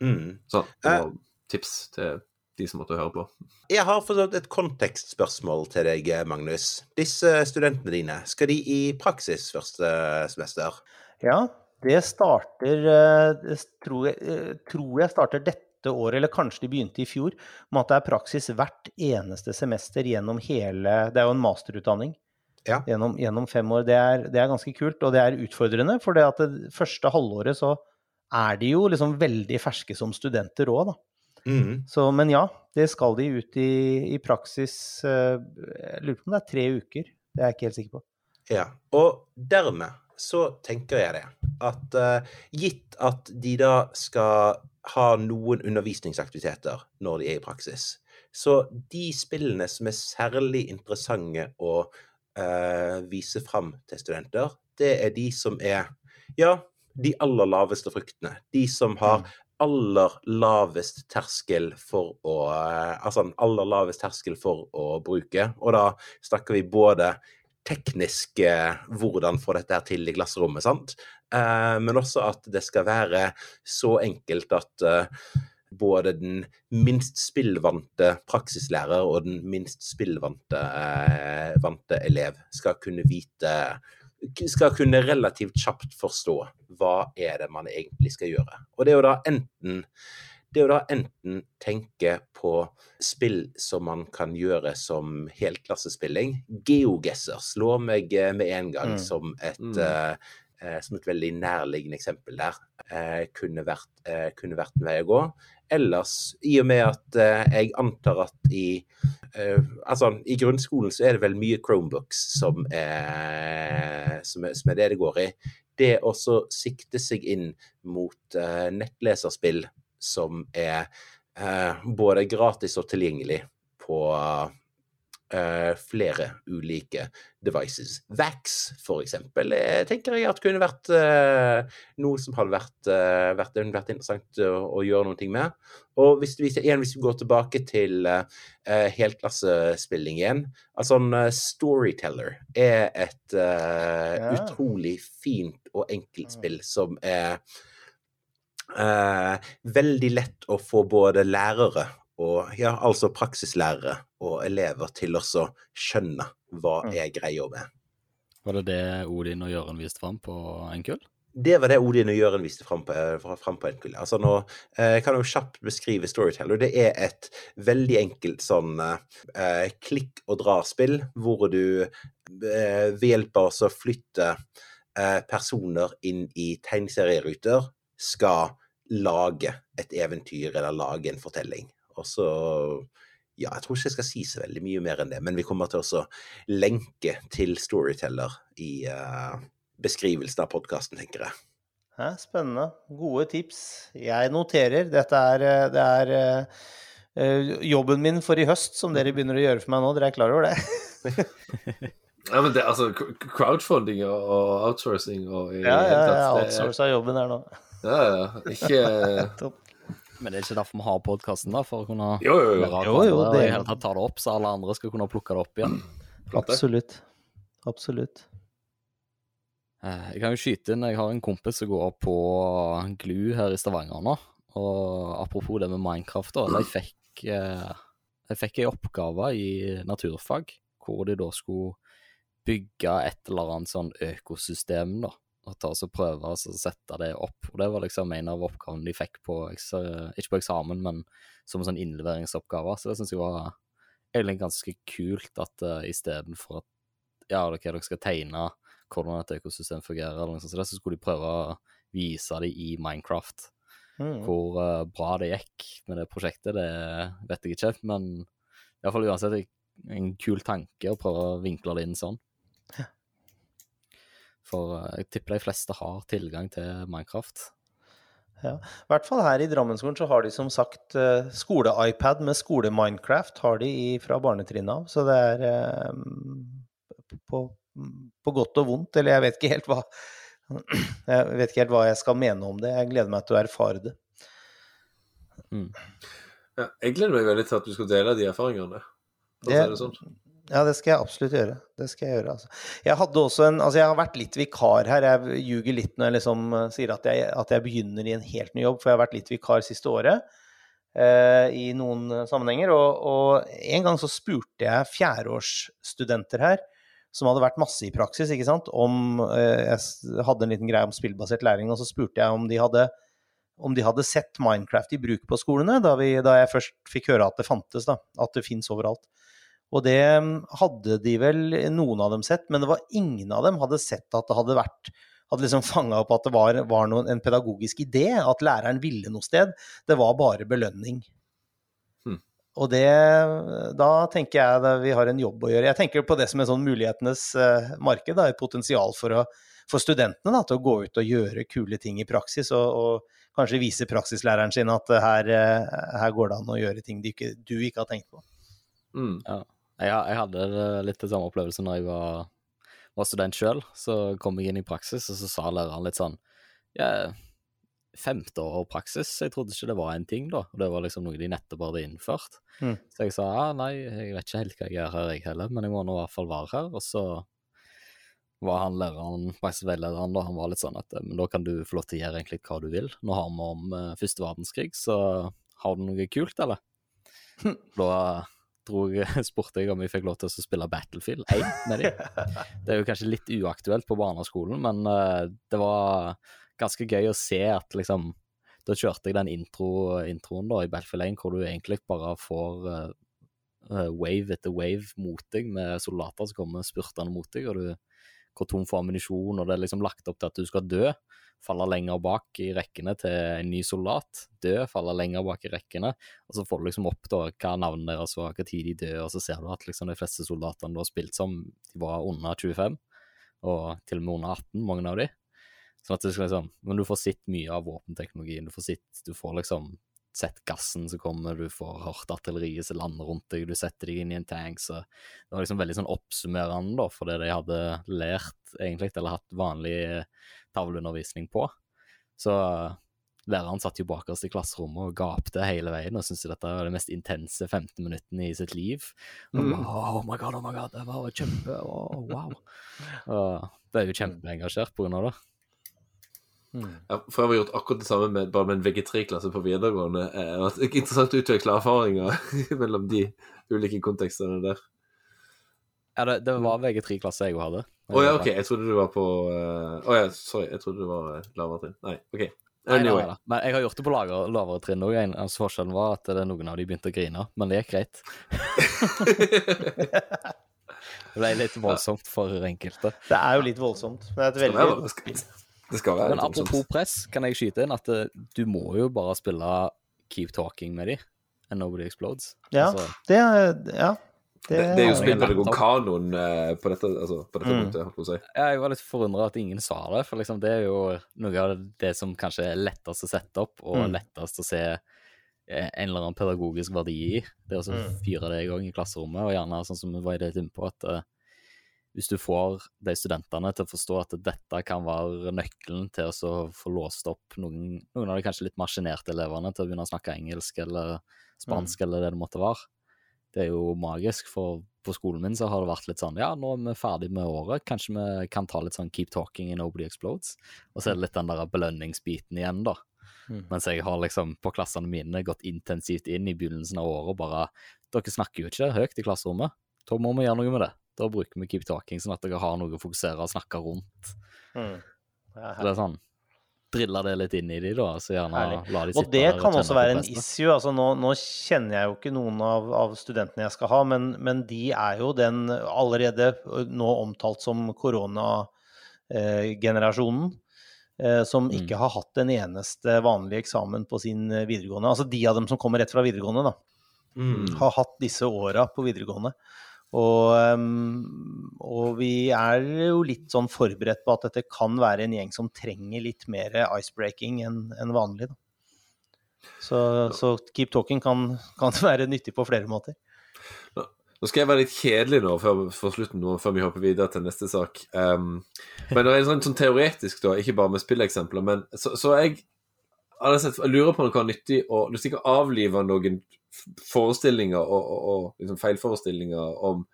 Mm. Sånn. det Eh. var tips til de som måtte høre på. Jeg har forstått et kontekstspørsmål til deg, Magnus. Disse studentene dine, skal de i praksis første semester? Ja, det starter eh, det tror jeg, eh, tror jeg starter dette året, eller kanskje de begynte i fjor, med at det er praksis hvert eneste semester gjennom hele Det er jo en masterutdanning. Ja. Gjennom, gjennom fem år. Det er, det er ganske kult, og det er utfordrende. For det at det første halvåret så er de jo liksom veldig ferske som studenter òg, da. Mhm. Så, men ja, det skal de ut i, i praksis eh, Jeg lurer på om det er tre uker. Det er jeg ikke helt sikker på. Ja. Og dermed så tenker jeg det at uh, gitt at de da skal ha noen undervisningsaktiviteter når de er i praksis, så de spillene som er særlig interessante å uh, vise fram til studenter, det er de som er ja, de aller laveste fruktene. De som har aller lavest terskel for å eh, Altså den aller lavest terskel for å bruke. Og da snakker vi både teknisk eh, hvordan få dette her til i klasserommet, sant? Eh, men også at det skal være så enkelt at både den minst spillvante praksislærer og den minst spillvante vante elev skal kunne vite skal kunne relativt kjapt forstå hva er det man egentlig skal gjøre. Og det er jo da enten det er jo da enten tenke på spill som man kan gjøre som helklassespilling. geogesser, slår meg eh, med en gang Mm. som, et, Mm. eh, som et veldig nærliggende eksempel der. Eh, kunne, vært, eh, kunne vært en vei å gå. Ellers, i og med at eh, jeg antar at i eh, Altså, i grunnskolen så er det vel mye Chromebooks som er, som er, som er det det går i. Det å så sikte seg inn mot eh, nettleserspill som er eh, både gratis og tilgjengelig på eh, flere ulike devices. Vax, for eksempel, jeg tenker jeg at kunne vært uh, noe som hadde vært, uh, vært, vært interessant å, å gjøre noe med. Og hvis vi, igjen, hvis vi går tilbake til eh, eh, helklassespilling igjen altså en eh, Storyteller er et eh, Ja. utrolig fint og enkelt spill som er eh, veldig lett å få både lærere og ja, altså praksislærere og elever til å skjønne hva jeg er greia med. Var det det Odin og Jøren viste fram på Enkull? Det var det Odin og Jøren viste fram på, fra- fram på NQL. Altså nå eh, kan jeg jo kjapt beskrive Storyteller. Det er et veldig enkelt sånn eh, klikk og dra-spill, hvor du eh, ved hjelp av å flytte eh, personer inn i tegneserieruter skal lage et eventyr eller lage en fortelling. Og så ja, jeg tror ikke jeg skal si så veldig mye mer enn det, men vi kommer til å lenke til Storyteller i uh, beskrivelsen av podkasten, tenker jeg. Hæ, spennende. Gode tips. Jeg noterer. Dette er, eh, det er eh, jobben min for i høst, som dere begynner å gjøre for meg nå. Dere er klar over det? <laughs> Ja, men det, altså, crowdfunding og- outsourcing og i Ja, ja, jeg det er- jobben her nå. Ja, ja. Ikke <laughs> Topp. Men det er ikke derfor vi har podkasten, da? For å kunne Jo, jo, jo. Jo, jo, det- hele tatt ta det opp, så alle andre skal kunne plukke det opp igjen. Absolutt. Absolutt. Eh, Jeg kan jo skyte inn, jeg har en kompis som går på GLU her i Stavanger nå. Og apropos det med Minecraft, da. Jeg fikk, jeg fikk en oppgave i naturfag hvor de da skulle bygge et eller annet sånn økosystem, da. Og ta oss og prøve å sette det opp. Og det var liksom en av oppgavene de fikk på, ikke på eksamen, men som en sånn innleveringsoppgave. Så det syns jeg var egentlig ganske kult at uh, istedenfor at ja, okay, dere skal tegne hvordan et økosystem fungerer, eller noe sånt, så det, så skulle de prøve å vise det i Minecraft. Mm. Hvor uh, bra det gikk med det prosjektet, det vet jeg ikke, men iallfall uansett en kul tanke å prøve å vinkle det inn sånn. <laughs> For eh, jeg tipper de fleste har tilgang til Minecraft. Ja, I hvert fall her i Drammenskolen så har de som sagt eh, skole-iPad med skole-Minecraft har de fra barnetrinnet av. Så det er eh, på, på godt og vondt. Eller jeg vet ikke helt hva <clears throat> Jeg vet ikke helt hva jeg skal mene om det. Jeg gleder meg til å erfare det. Ja, jeg gleder meg veldig til at du skal dele de erfaringene. Det- det sånn. Ja, det skal jeg absolutt gjøre. Det skal jeg gjøre, altså. Jeg hadde også en Altså, jeg har vært litt vikar her. Jeg ljuger litt når jeg liksom eh, sier at jeg, at jeg begynner i en helt ny jobb, for jeg har vært litt vikar siste året. eh, i noen sammenhenger. Og, og, en gang så spurte jeg fjerdeårsstudenter her, som hadde vært masse i praksis, ikke sant, om eh, Jeg hadde en liten greie om spillbasert læring, og så spurte jeg om de hadde om de hadde sett Minecraft i bruk på skolene, da, vi, da jeg først fikk høre at det fantes, da, at det fins overalt. Og det mm, hadde de vel noen av dem sett, men det var ingen av dem hadde sett at det hadde vært hadde liksom <laughs> fanga opp at det var, var noen, en pedagogisk idé, at læreren ville noe sted. Det var bare belønning. Hmm. Og det Da tenker jeg at vi har en jobb å gjøre. Jeg tenker på det som er sånn mulighetenes uh, marked. Da, et potensial for, å, for studentene da, til å gå ut og gjøre kule ting i praksis. og, og kanskje vise praksislæreren sin at her, eh, her, går det an å gjøre ting du ikke, du ikke har tenkt på. Mm. Ja. Jeg, jeg, hadde litt den samme opplevelsen når jeg var, var student sjøl. Så kom jeg inn i praksis, og så sa læreren litt sånn ja, Femte år praksis, jeg trodde ikke det var en ting, da. Og det var liksom noe de nettopp hadde innført. Mm. Så jeg sa ja, nei, jeg vet ikke helt hva jeg gjør her, jeg heller, men jeg må nå i hvert fall være her. Og så var han læreren, praksisveilederen, da, han var litt sånn at men da kan du få lov til å gjøre egentlig hva du vil. Nå har vi om uh, første verdenskrig, så har du noe kult, eller? da drog, <laughs> spurte jeg om vi fikk lov til å spille Battlefield 1 med dem. <laughs> Det er jo kanskje litt uaktuelt på barneskolen, men uh, det var ganske gøy å se at liksom Da kjørte jeg den intro, introen da i Battlefield 1 hvor du egentlig bare får uh, wave etter wave mot deg med soldater som kommer spurtende mot deg, og du går tom for ammunisjon, og det er liksom lagt opp til at du skal dø. Falle lenger bak i rekkene til en ny soldat. Dø, falle lenger bak i rekkene. Og så får du liksom opp da hva navnet deres var, hva tid de dør, og så ser du at liksom de fleste soldatene du har spilt som, de var under 25, og til og med under 18, mange av de. Sånn at du skal liksom Men du får sett mye av våpenteknologien. Du får sett Du får liksom sett gassen som kommer, du får hørt artilleriet som lander rundt deg, du setter deg inn i en tank. Så det var liksom veldig sånn oppsummerende da, for det de hadde lært, egentlig, eller hatt vanlig tavleundervisning på. Så læreren satt jo bakerst i klasserommet og gapte hele veien og syntes dette var det mest intense 15 minuttene i sitt liv. Og, mm. oh my god, oh my god, det var kjempe oh, Wow. <laughs> Og ble jo kjempeengasjert på grunn av det. Mm. Ja, for jeg har gjort akkurat det samme med, bare med en VG3-klasse på videregående. Eh, det er interessant å utveksle erfaringer <laughs> mellom de ulike kontekstene der. Ja, det, det var VG3-klasse jeg hadde. Å oh, ja, OK. Jeg trodde du var på Å uh, oh, ja, sorry. Jeg trodde du var uh, lavere trinn. Nei, OK. Anyway. Nei, nei, nei. Men jeg har gjort det på lavere, lavere trinn òg. Altså, forskjellen var at det, noen av de begynte å grine, men det gikk greit. <laughs> <laughs> det ble litt voldsomt for enkelte. Det er jo litt voldsomt. Men det er et veldig Men apropos press, kan jeg skyte inn at uh, du må jo bare spille Keep Talking med de, and Nobody Explodes. Ja, altså, det er Ja. Det, det, det, er jo spillpedagog-kanoen uh, på dette, altså, på dette mm. punktet, holdt på å si. Ja, jeg var litt forundra at ingen sa det, for liksom, det er jo noe av det som kanskje er lettest å sette opp, og mm. lettest å se eh, en eller annen pedagogisk verdi i. Det å mm. fyre det i gang i klasserommet, og gjerne sånn som vi var i inne på, at uh, hvis du får de studentene til å forstå at dette kan være nøkkelen til å få låst opp noen, noen av de kanskje litt maskinerte elevene til å begynne å snakke engelsk eller spansk mm. eller det det måtte være. Det er jo magisk, for på skolen min så har det vært litt sånn Ja, nå er vi ferdig med året, kanskje vi kan ta litt sånn keep talking and nobody explodes. Og så er det litt den der belønningsbiten igjen, da. Mm. Mens jeg har liksom på klassene mine gått intensivt inn i begynnelsen av året og bare Dere snakker jo ikke høyt i klasserommet. Da må vi gjøre noe med det. Da bruker vi keep talking, sånn at dere har noe å fokusere og snakke rundt. Mm. Det er sånn Drille det litt inn i de, da. Så gjerne Herlig. la de sitte Og det kan også være en issue. altså nå, nå, kjenner jeg jo ikke noen av, av studentene jeg skal ha, men, men, de er jo den allerede nå omtalt som koronagenerasjonen. Eh, som mm. ikke har hatt en eneste vanlig eksamen på sin videregående. Altså de av dem som kommer rett fra videregående, da. Mm. Har hatt disse åra på videregående. Og, ehm, og, vi er jo litt sånn forberedt på at dette kan være en gjeng som trenger litt mer icebreaking enn en vanlig. Så, så, keep talking kan, kan, <laughs> være nyttig på flere måter. Nå skal jeg være litt kjedelig nå før, for slutten nå, før vi hopper videre til neste sak. Um, men det er sånn, sånn, teoretisk, da, ikke bare med spilleksempler, men så, så jeg, jeg, lurer på om det kan være nyttig å avlive noen forestillinger og, og, og liksom feilforestillinger om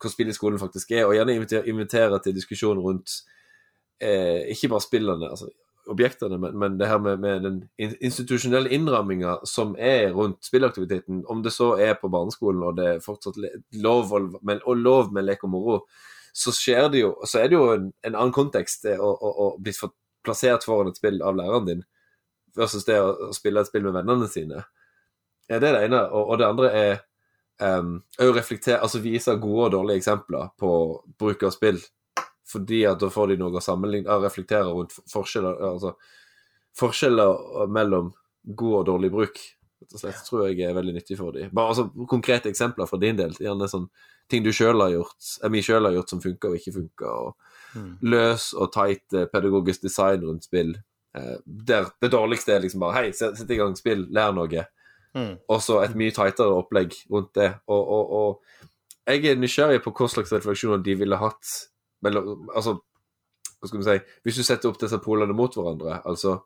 hvor spilleskolen faktisk er, og gjerne invitere, invitere til diskusjon rundt eh, ikke bare spillene, altså objektene, men, men det her med, med den institusjonelle innramminga som er rundt spillaktiviteten, om det så er på barneskolen og det er fortsatt lov, men, og lov med lek og moro, så skjer det jo, så er det jo en, en annen kontekst å, bli plassert foran et spill av læreren din, versus det å spille et spill med vennene sine. Ja, det er det ene. Og, og det andre er um, å reflektere, altså vise gode og dårlige eksempler på bruk av spill fordi at da får de noe å sammenligne, reflektere rundt forskjeller, altså, forskjeller mellom god og dårlig bruk. Rett og slett tror jeg er veldig nyttig for dem. Bare altså, Konkrete eksempler fra din del. Gjerne sånn ting du sjøl har gjort, vi sjøl har gjort som funker og ikke funker. Og mm. løs og tight eh, pedagogisk design rundt spill. Eh, der det dårligste er liksom bare Hei, sett i gang spill, lær noe. Mm. Og så et mye tightere opplegg rundt det. Og, og, og, jeg er nysgjerrig på hva slags refleksjoner de ville hatt mellom Altså, hva skal vi si Hvis du setter opp disse polene mot hverandre, altså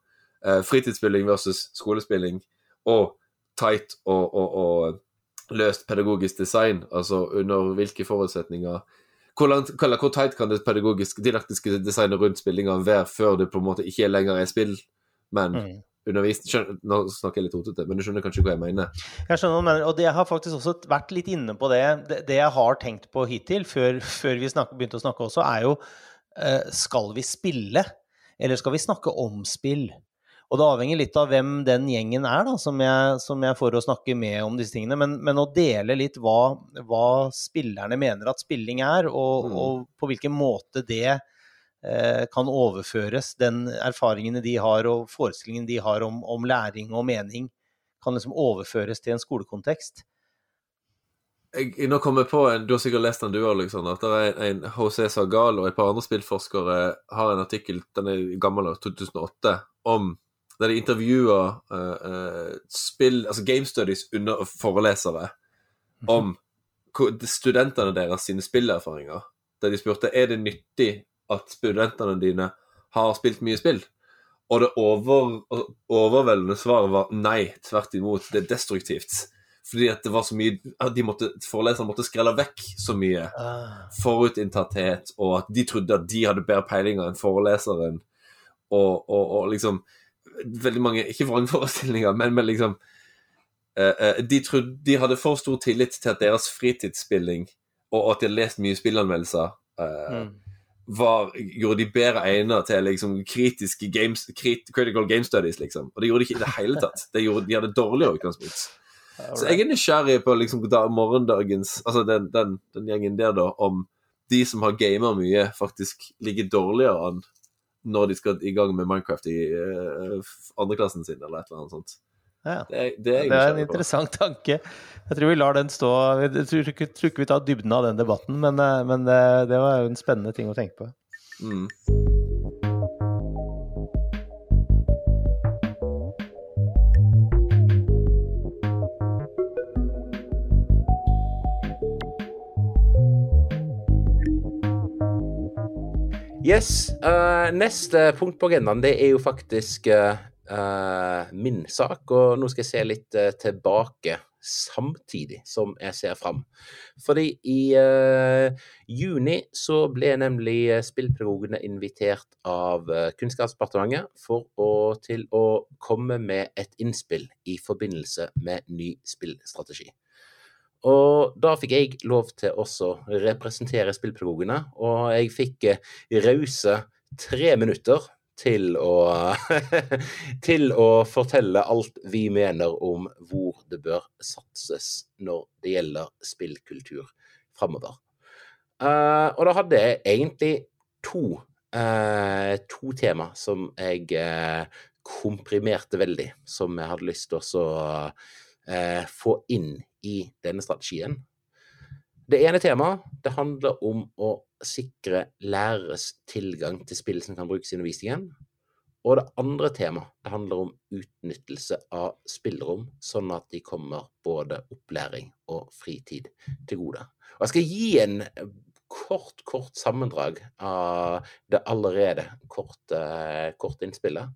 eh, fritidsspilling versus skolespilling, og tight og, og, løst pedagogisk design, altså under hvilke forutsetninger hvor, langt, hvor tight kan det pedagogiske, didaktiske designet rundt spillinga være før det på en måte ikke lenger er spill, men mm. Undervisning Nå snakker jeg litt hotete, men du skjønner kanskje hva jeg mener? Jeg skjønner hva du mener, og jeg har faktisk også vært litt inne på det. Det, det jeg har tenkt på hittil, før, før vi snakke, begynte å snakke også, er jo uh, Skal vi spille, eller skal vi snakke om spill? Og det avhenger litt av hvem den gjengen er da, som jeg, som jeg får å snakke med om disse tingene. Men, men å dele litt hva, hva, spillerne mener at spilling er, og, mm. og på hvilken måte det eh, kan overføres, den erfaringene de har og forestillingen de har om, om, læring og mening, kan liksom overføres til en skolekontekst. Jeg, nå kommer jeg på en, Du har sikkert lest den du òg, Alexander. At det er en HC Sagal og et par andre spillforskere har en artikkel, den er gammel, 2008, om der de intervjuer uh, uh, spill, altså game studies under forelesere om studentene deres sine spillerfaringer. Der de spurte er det nyttig at studentene dine har spilt mye spill. Og det over, overveldende svaret var nei, tvert imot. Det er destruktivt. Fordi at det var så mye de måtte, Foreleserne måtte skrelle vekk så mye ah. forutinntatthet, og at de trodde at de hadde bedre peilinger enn foreleseren. Og, og, og liksom veldig mange Ikke vrangforestillinger, men, men liksom uh, de, trodde, de hadde for stor tillit til at deres fritidsspilling og at de hadde lest mye spillanmeldelser, uh, mm. Var, gjorde de bedre egnet til liksom kritiske games, krit, critical game studies, liksom. Og det gjorde de ikke i det hele <laughs> tatt. Det gjorde, de hadde dårligere utgangspunkt. Så jeg er nysgjerrig på liksom, da, morgendagens Altså den, den, den, gjengen der, da, om de som har gamer mye, faktisk ligger dårligere an når de skal i gang med Minecraft i uh, andreklassen sin, eller et eller annet sånt. Ja. Det, det, er, det er en interessant tanke. Jeg tror vi lar den stå. Jeg tror ikke, tror ikke vi tar dybden av den debatten, men, eh, men det, eh, det var jo en spennende ting å tenke på. Mm. Yes. Uh, neste punkt på agendaen det er jo faktisk uh, min sak. Og nå skal jeg se litt uh, tilbake samtidig som jeg ser fram. Fordi i juni så ble nemlig spillpedagogene invitert av Kunnskapsdepartementet for å, til å komme med et innspill i forbindelse med ny spillstrategi. Og da fikk jeg lov til også representere spillpedagogene, og jeg fikk eh, rause tre minutter til å, <laughs> til å fortelle alt vi mener om hvor det bør satses når det gjelder spillkultur framover. Uh, og da hadde jeg egentlig to, uh, to tema som jeg uh, komprimerte veldig, som jeg hadde lyst til å få inn i denne strategien. Det ene temaet handler om å sikre læreres tilgang til spill som kan brukes i undervisningen. Og det andre temaet det handler om utnyttelse av spillrom, sånn at de kommer både opplæring og fritid til gode. Og Jeg skal gi en kort, kort sammendrag av det allerede korte, korte innspillet.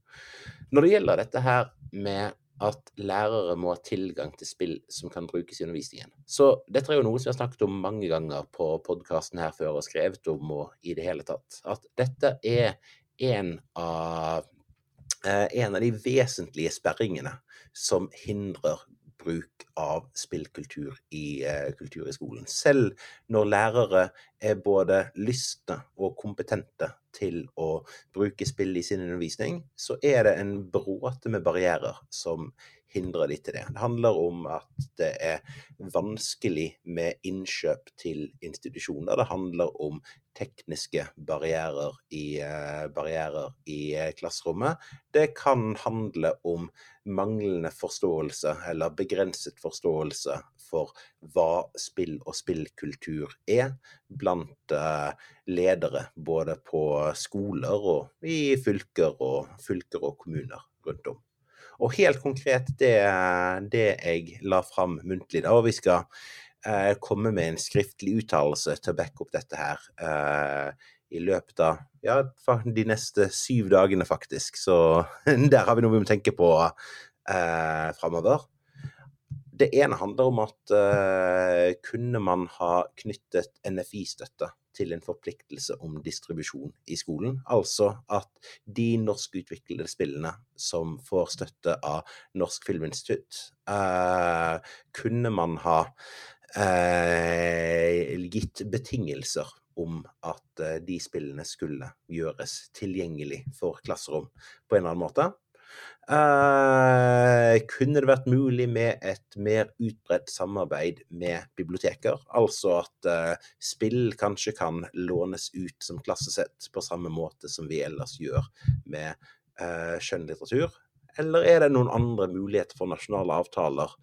Når det gjelder dette her med at lærere må ha tilgang til spill som kan brukes i undervisningen. Så dette er jo noe som vi har snakket om mange ganger på podkasten her før og skrevet om og i det hele tatt. At dette er en av eh, en av de vesentlige sperringene som hindrer bruk av spillkultur i eh, kultur i skolen. Selv når lærere er både lystne og kompetente til å bruke spill i sin undervisning, så er det en bråte med barrierer som hindrer de til det. Det handler om at det er vanskelig med innkjøp til institusjoner. Det handler om tekniske barrierer i, uh, barrierer i uh, klasserommet. Det kan handle om manglende forståelse eller begrenset forståelse for hva spill og spillkultur er blant uh, ledere både på skoler og i fylker og, fylker og kommuner rundt om. Og helt konkret det, det jeg la fram muntlig da, og vi skal eh, komme med en skriftlig uttalelse til å backe opp dette her eh, i løpet av ja, de neste syv dagene, faktisk. Så <laughs> der har vi noe vi må tenke på eh, framover. Det ene handler om at eh, kunne man ha knyttet NFI-støtte til en forpliktelse om distribusjon i skolen. Altså at de norskutviklede spillene som får støtte av Norsk Filminstitutt, eh, kunne man ha eh, gitt betingelser om at de spillene skulle gjøres tilgjengelig for klasserom på en eller annen måte. Uh, kunne det vært mulig med et mer utbredt samarbeid med biblioteker? Altså at uh, spill kanskje kan lånes ut som klassesett på samme måte som vi ellers gjør med uh, skjønnlitteratur? Eller er det noen andre muligheter for nasjonale avtaler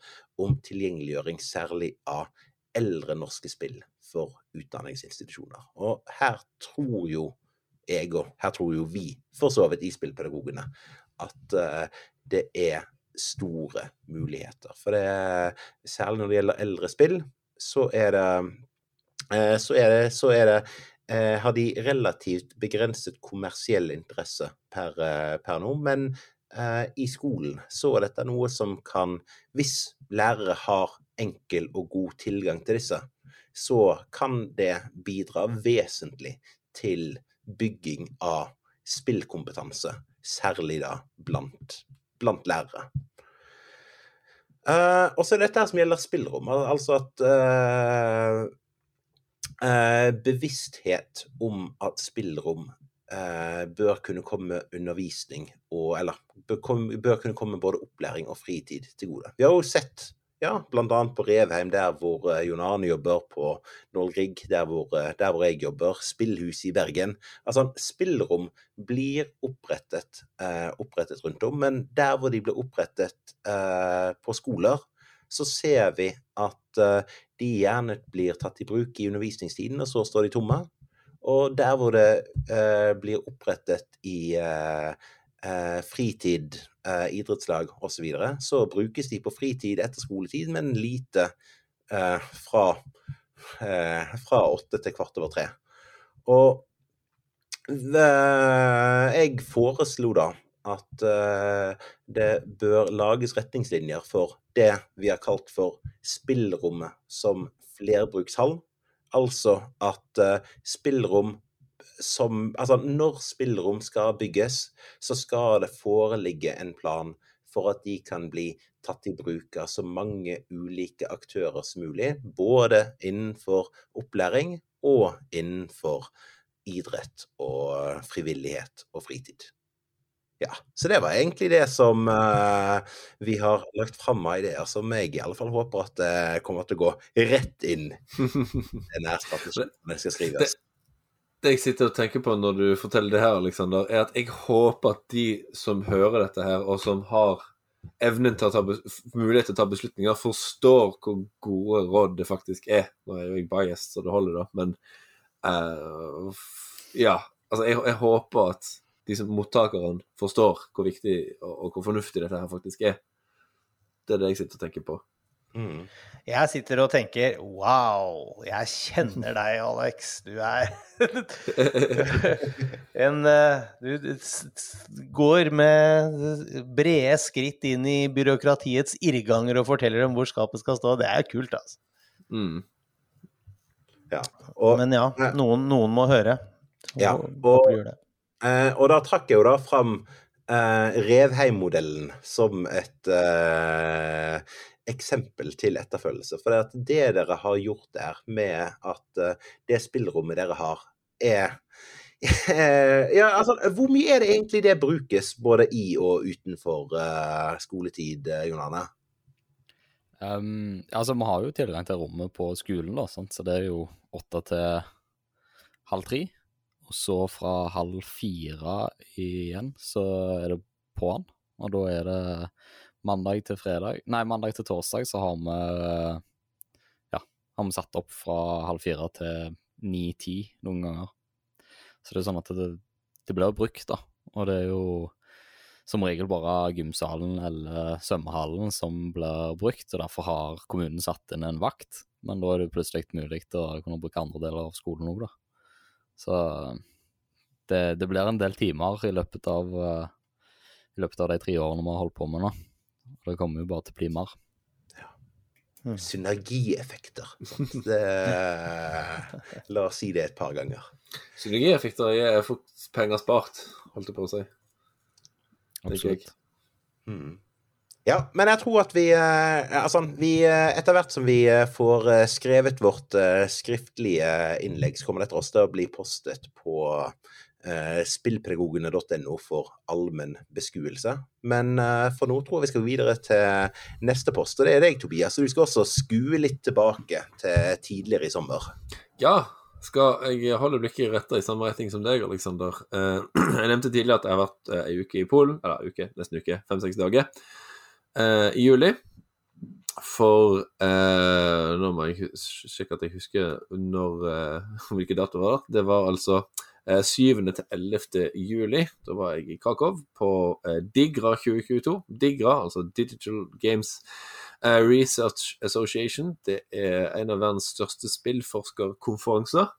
om tilgjengeliggjøring, særlig av eldre norske spill for utdanningsinstitusjoner? Og her tror jo jeg, og her tror jo vi, for så vidt i Spillpedagogene, at uh, det er store muligheter. For det, særlig når det gjelder eldre spill, så er det uh, så er det, så er det uh, har de relativt begrenset kommersiell interesse per, per nå. Men i skolen så er dette noe som kan, hvis lærere har enkel og god tilgang til disse, så kan det bidra vesentlig til bygging av spillkompetanse særlig da blant, blant lærere. Uh, og så er det dette som gjelder spillrom, altså at uh, uh, bevissthet om at spillrom bør kunne komme undervisning og Eller bør, bør kunne komme både opplæring og fritid til gode. Vi har jo sett ja, bl.a. på Revheim, der hvor uh, Jon Arne jobber, på Nål Grieg, der, uh, der, hvor jeg jobber, Spillhuset i Bergen. Altså, spillrom blir opprettet, eh, opprettet rundt om, men der hvor de blir opprettet på skoler, så ser vi at de gjerne blir tatt i bruk i undervisningstiden, og så står de tomme. Og der hvor det blir opprettet i eh, fritid, eh, idrettslag osv., så, videre, så brukes de på fritid etter skoletid, men lite eh, fra, eh, fra åtte til kvart over tre. Og jeg foreslo da at det bør lages retningslinjer for det vi har kalt for spillrommet som flerbrukshall. Altså at spillrom som Altså, når spillerom skal bygges, så skal det foreligge en plan for at de kan bli tatt i bruk av så mange ulike aktører som mulig. Både innenfor opplæring og innenfor idrett og frivillighet og fritid. Ja, Så det var egentlig det som uh, vi har lagt fram av ideer, som jeg i alle fall håper at uh, kommer til å gå rett inn i nærstrategien <laughs> når det skal skrives det jeg sitter og tenker på når du forteller det her, Alexander, er at jeg håper at de som hører dette her, og som har evnen til å ta mulighet til å ta beslutninger, forstår hvor gode råd det faktisk er. Nå er jo jeg biased, så det holder, da, men uh, Ja. Altså, jeg, jeg, håper at de som mottakeren forstår hvor viktig og, og hvor fornuftig dette her faktisk er. Det er det jeg sitter og tenker på. Mm. Jeg sitter og tenker wow, jeg kjenner deg, Alex. Du er <laughs> en eh, Du går med brede skritt inn i byråkratiets irrganger og forteller dem hvor skapet skal stå. Det er kult, altså. Mm. Ja, og, Men ja, noen, noen, må høre. Og, ja, og, eh, og da trakk jeg jo da fram Uh, Revheim-modellen som et eh, eksempel til etterfølgelse. For det, at det dere har gjort der med at eh, det spillrommet dere har, er <laughs> ja, altså, Hvor mye er det egentlig det brukes både i og utenfor uh, skoletid, eh, Jon Arne? Um, altså, vi har jo tilgang til rommet på skolen, da, sant? så det er jo åtte til halv tre. Og så fra halv fire igjen så er det på'n. Og da er det mandag til fredag Nei, mandag til torsdag så har vi Ja, har vi satt opp fra halv fire til ni-ti noen ganger. Så det er sånn at det, det blir brukt, da. Og det er jo som regel bare gymsalen eller svømmehallen som blir brukt, og derfor har kommunen satt inn en vakt. Men da er det plutselig mulig å kunne bruke andre deler av skolen òg, da. Så det, det, blir en del timer i løpet av i løpet av de tre årene vi har holdt på med nå. Og det kommer jo bare til å bli mer. Mm. Synergieffekter. <laughs> Det, la oss si det et par ganger. Synergieffekter er fort penger spart, holdt jeg på å si. Absolutt. Mm. Ja, men jeg tror at vi Altså, vi Etter hvert som vi får skrevet vårt skriftlige innlegg, så kommer dette også til å bli postet på eh, spillpedagogene.no for allmenn beskuelse. Men eh, for nå tror jeg vi skal videre til neste post, og det er deg, Tobias. Du skal også skue litt tilbake til tidligere i sommer. Ja, skal jeg holde blikket retta i samme retning som deg, Aleksander. Eh, <clears throat> jeg nevnte tidligere at jeg har vært ei eh, uke i Polen, eller uke, nesten uke, fem-seks dager, eh, i juli. For eh, Nå må jeg sjekke at jeg husker når, eh, <laughs> hvilke dato var det. Det var altså 7. til 11. juli. Da var jeg i Krakow på Digra 2022. Digra, altså Digital Games Research Association. Det er en av verdens største spillforskerkonferanser.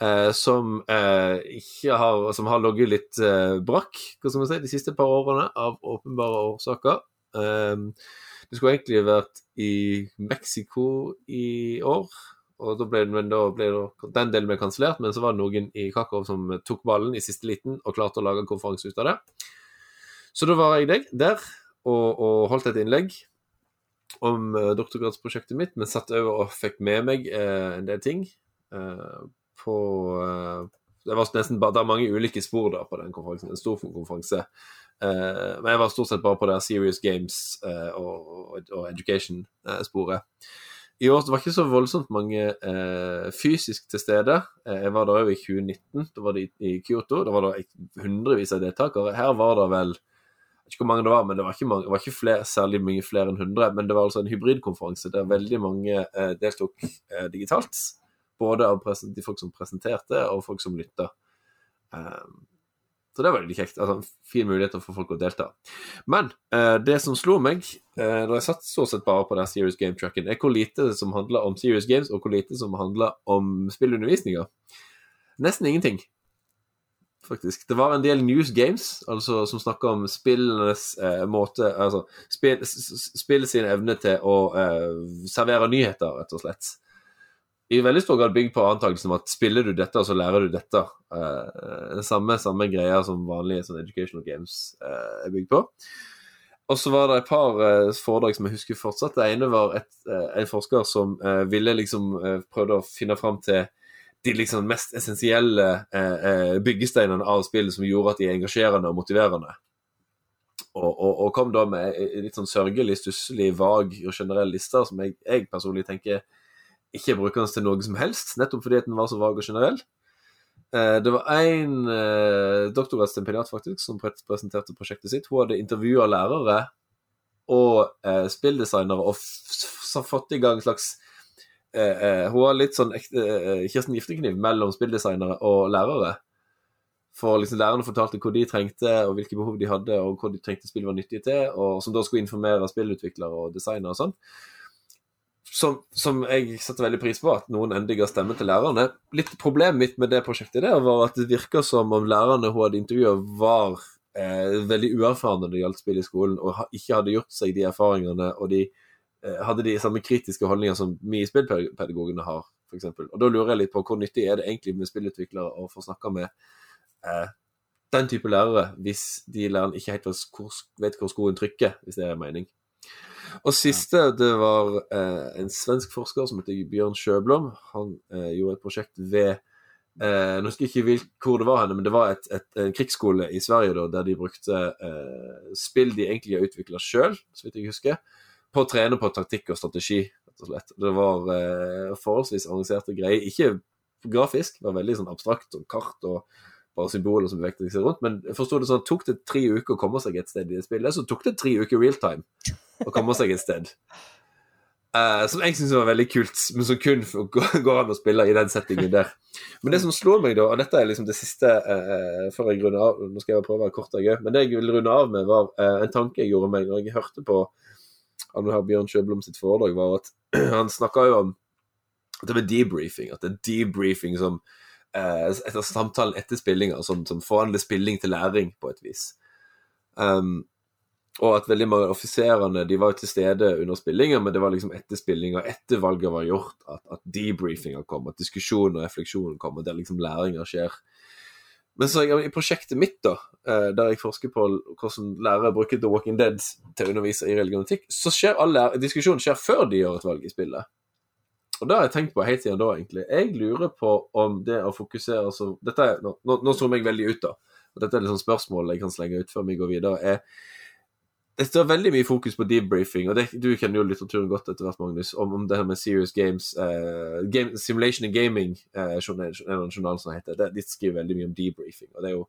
Eh, som, eh, ikke har, som har ligget litt eh, brakk si, de siste par årene, av åpenbare årsaker. det skulle egentlig vært i Mexico i år. Og da ble, men da ble den delen ble kansellert, men så var det noen i Kakov som tok ballen i siste liten og klarte å lage en konferanse ut av det. Så da var jeg der og, og holdt et innlegg om uh, doktorgradsprosjektet mitt, men satt over og fikk med meg uh, en del ting. Uh, på Det var nesten bare, det er mange ulike spor da på den konferansen. En stor konferanse. men jeg var stort sett bare på det Serious Games og, og, og Education-sporet. I år var det ikke så voldsomt mange eh, fysisk til stede. Eh, jeg var der òg i 2019. Da var det i Kyoto. Da var det hundrevis av deltakere. Her var det vel jeg vet ikke hvor mange det var, men det var ikke, mange, det var ikke flere, særlig mye flere enn 100. Men det var altså en hybridkonferanse der veldig mange eh, deltok eh, digitalt. Både av de folk som presenterte, og folk som lytta. Um, så det var veldig kjekt. Altså, fin mulighet for folk å delta. Men eh, det som slo meg eh, da jeg satt så sett bare på den Serious Game-trucken, er hvor lite som handler om Serious Games, og hvor lite som handler om spillundervisninga. Nesten ingenting, faktisk. Det var en del news games, altså som snakker om spillenes eh, måte Altså spill, spill sin evne til å eh, servere nyheter, rett og slett i veldig stor grad bygd på antakelsen om at spiller du dette, så lærer du dette. Uh, samme, samme greia som vanlige sånn educational games uh, er bygd på. Og så var det et par uh, foredrag som jeg husker fortsatt. Det ene var et, en forsker som ville liksom prøvde å finne fram til de liksom mest essensielle byggesteinene av spillet som gjorde at de er engasjerende og motiverende. Og, og, og kom da med litt sånn sørgelig, stusslig, vag og generell liste som jeg, jeg personlig tenker ikke bruker den til noe som helst, nettopp fordi den var så vag og generell. Eh, det var en eh, doktorgradsstipendiat faktisk som presenterte prosjektet sitt. Hun hadde intervjua lærere og eh, spilldesignere og fått i gang en slags Hun har litt sånn Kirsten Giftekniv mellom spilldesignere og lærere. For liksom Lærerne fortalte hva de trengte, og hvilke behov de hadde, og hva de trengte spill var nyttige til, og som da skulle informere spillutviklere og designere og sånn som, som, jeg setter veldig pris på, at noen endelig ga stemme til lærerne. Litt Problemet mitt med det prosjektet der var at det virka som om lærerne hun hadde intervjua, var eh, veldig uerfarne når det gjaldt spill i skolen, og ikke hadde gjort seg de erfaringene, og de eh, hadde de samme kritiske holdninger som vi spillpedagogene har, f.eks. Og da lurer jeg litt på hvor nyttig er det egentlig med spillutviklere å få snakka med eh, den type lærere hvis de lærerne ikke helt vet hvor skoen trykker, hvis det er mening. Og siste, det var eh, en svensk forsker som heter Bjørn Sjøblom. Han eh, gjorde et prosjekt ved eh, Nå husker jeg ikke hvor det var henne, men det var et, et, en krigsskole i Sverige da, der de brukte eh, spill de egentlig har utvikla sjøl, så vidt jeg husker, på å trene på taktikk og strategi. rett og slett. Det var eh, forholdsvis avanserte greier. Ikke grafisk, det var veldig sånn abstrakt og kart og bare symboler som bevegde seg rundt. Men jeg forsto det sånn, tok det tre uker å komme seg et sted i det spillet, så tok det tre uker realtime å komme seg et sted. Uh, som jeg syns var veldig kult, men som kun går an å spille i den settingen der. Men det som slår meg, da, og dette er liksom det siste uh, før jeg runder av Nå skal jeg prøve å være kort, jeg Men det jeg vil runde av med, var uh, en tanke jeg gjorde meg når jeg hørte på Bjørn Sjøblom sitt foredrag, var at <clears throat> han snakka jo om det med debriefing. At det er debriefing som etter samtalen etter spillinga, som, som forhandler spilling til læring, på et vis. Um, og at veldig mange av offiserene de var jo til stede under spillinga, men det var liksom etter spillinga, etter valget var gjort, at, at debrifinga kom, at diskusjonen og refleksjonen kom, og der liksom læringa skjer. Men så i prosjektet mitt, da, eh, der jeg forsker på hvordan lærere bruker The Walking Dead til å undervise i religionetikk, så skjer all diskusjonen skjer før de gjør et valg i spillet. Og det har jeg tenkt på helt siden da, egentlig. Jeg lurer på om det å fokusere så, dette er, Nå, nå zoomer jeg veldig ut, da. Dette er liksom spørsmålet spørsmål jeg kan slenge ut før vi går videre. er det står veldig mye fokus på debriefing, og det, du kjenner jo litteraturen godt etter hvert, Magnus, om, om det her med serious games uh, game, Simulation and Gaming, uh, journal, en journal som heter det, De skriver veldig mye om debriefing, og det er jo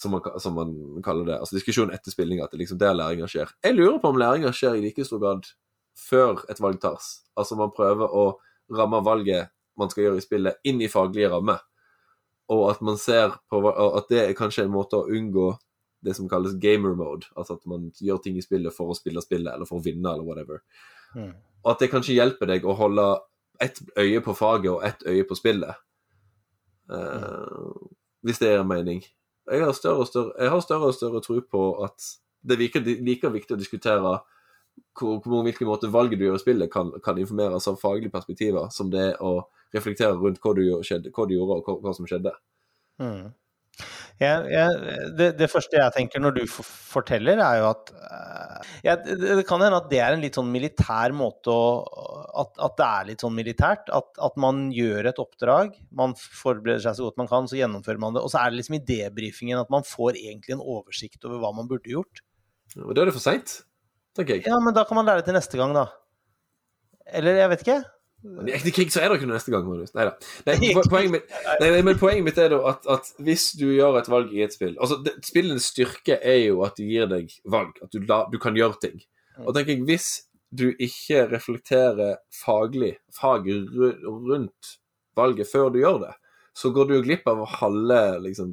som man, som man kaller det, altså diskusjon etter spilling, at det er liksom der læringa skjer. Jeg lurer på om læringa skjer i like stor grad før et valg tas. Altså man prøver å ramme valget man skal gjøre i spillet, inn i faglige rammer, og at man ser på at det er kanskje en måte å unngå det som kalles gamer mode. Altså at man gjør ting i spillet for å spille spillet, eller for å vinne, eller whatever. Mm. Og at det kanskje hjelper deg å holde ett øye på faget og ett øye på spillet. Uh, mm. Hvis det er en mening. Jeg har større og større, jeg har større, og større tro på at det er like viktig å diskutere hvor, hvor, hvilken måte valget du gjør i spillet, kan, kan informeres av faglige perspektiver, som det er å reflektere rundt hva du, skjedde, hva du gjorde, og hva, hva som skjedde. Mm. Jeg, jeg, det, det, første jeg tenker når du forteller, er jo at ja, det, det, kan hende at det er en litt sånn militær måte å At, at det er litt sånn militært. At, at, man gjør et oppdrag, man forbereder seg så godt man kan, så gjennomfører man det. Og så er det liksom i debrifingen at man får egentlig en oversikt over hva man burde gjort. Og da er det for seint, tenker jeg. Ja, men da kan man lære det til neste gang, da. Eller jeg vet ikke. Men i ekte krig så er det ikke noe neste gang. Marius. Nei da. Poenget mitt, nei, men poenget mitt er da at, at, hvis du gjør et valg i et spill altså det, Spillens styrke er jo at de gir deg valg, at du, la, du kan gjøre ting. Mm. Og tenker jeg, Hvis du ikke reflekterer faglig, fag rundt valget før du gjør det, så går du glipp av halve liksom,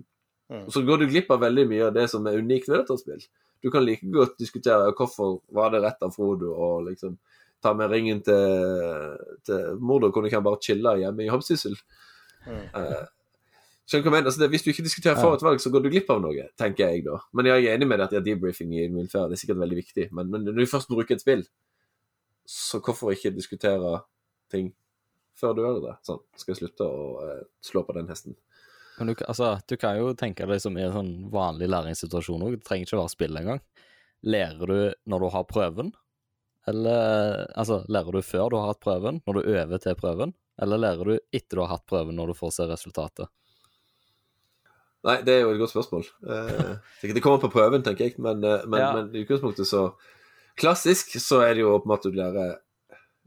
mm. Så går du glipp av veldig mye av det som er unikt ved dette spill. Du kan like godt diskutere hvorfor var det rett av Frodo og liksom ta med ringen til, til Mordor, hvor du kan bare chille hjemme i Hobsyssel. Mm. Uh, altså hvis du ikke diskuterer for et valg, så går du glipp av noe, tenker jeg da. Men jeg er enig med deg at ja, debriefing i militæret er sikkert veldig viktig. Men, men, når du først bruker et spill, så hvorfor ikke diskutere ting før du gjør det? Sånn, skal jeg slutte å uh, slå på den hesten. Men du, altså, du kan jo tenke deg som i en sånn vanlig læringssituasjon òg. Det trenger ikke være spill engang. Lærer du når du har prøven, eller altså, lærer du før du har hatt prøven, når du øver til prøven? Eller lærer du etter du har hatt prøven, når du får se resultatet? Nei, det er jo et godt spørsmål. Eh, det kommer på prøven, tenker jeg, men, eh, men, ja. men i utgangspunktet så Klassisk så er det jo åpenbart at du lærer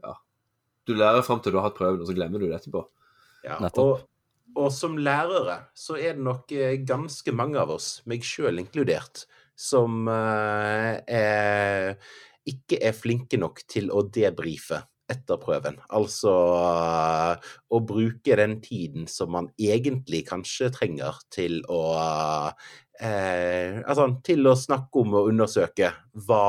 Ja, du lærer fram til du har hatt prøven, og så glemmer du det etterpå. Ja, og, og, som lærere så er det nok eh, ganske mange av oss, meg sjøl inkludert, som eh, er ikke er flinke nok til å debrife etter prøven. Altså å bruke den tiden som man egentlig kanskje trenger til å eh, Altså til å snakke om og undersøke hva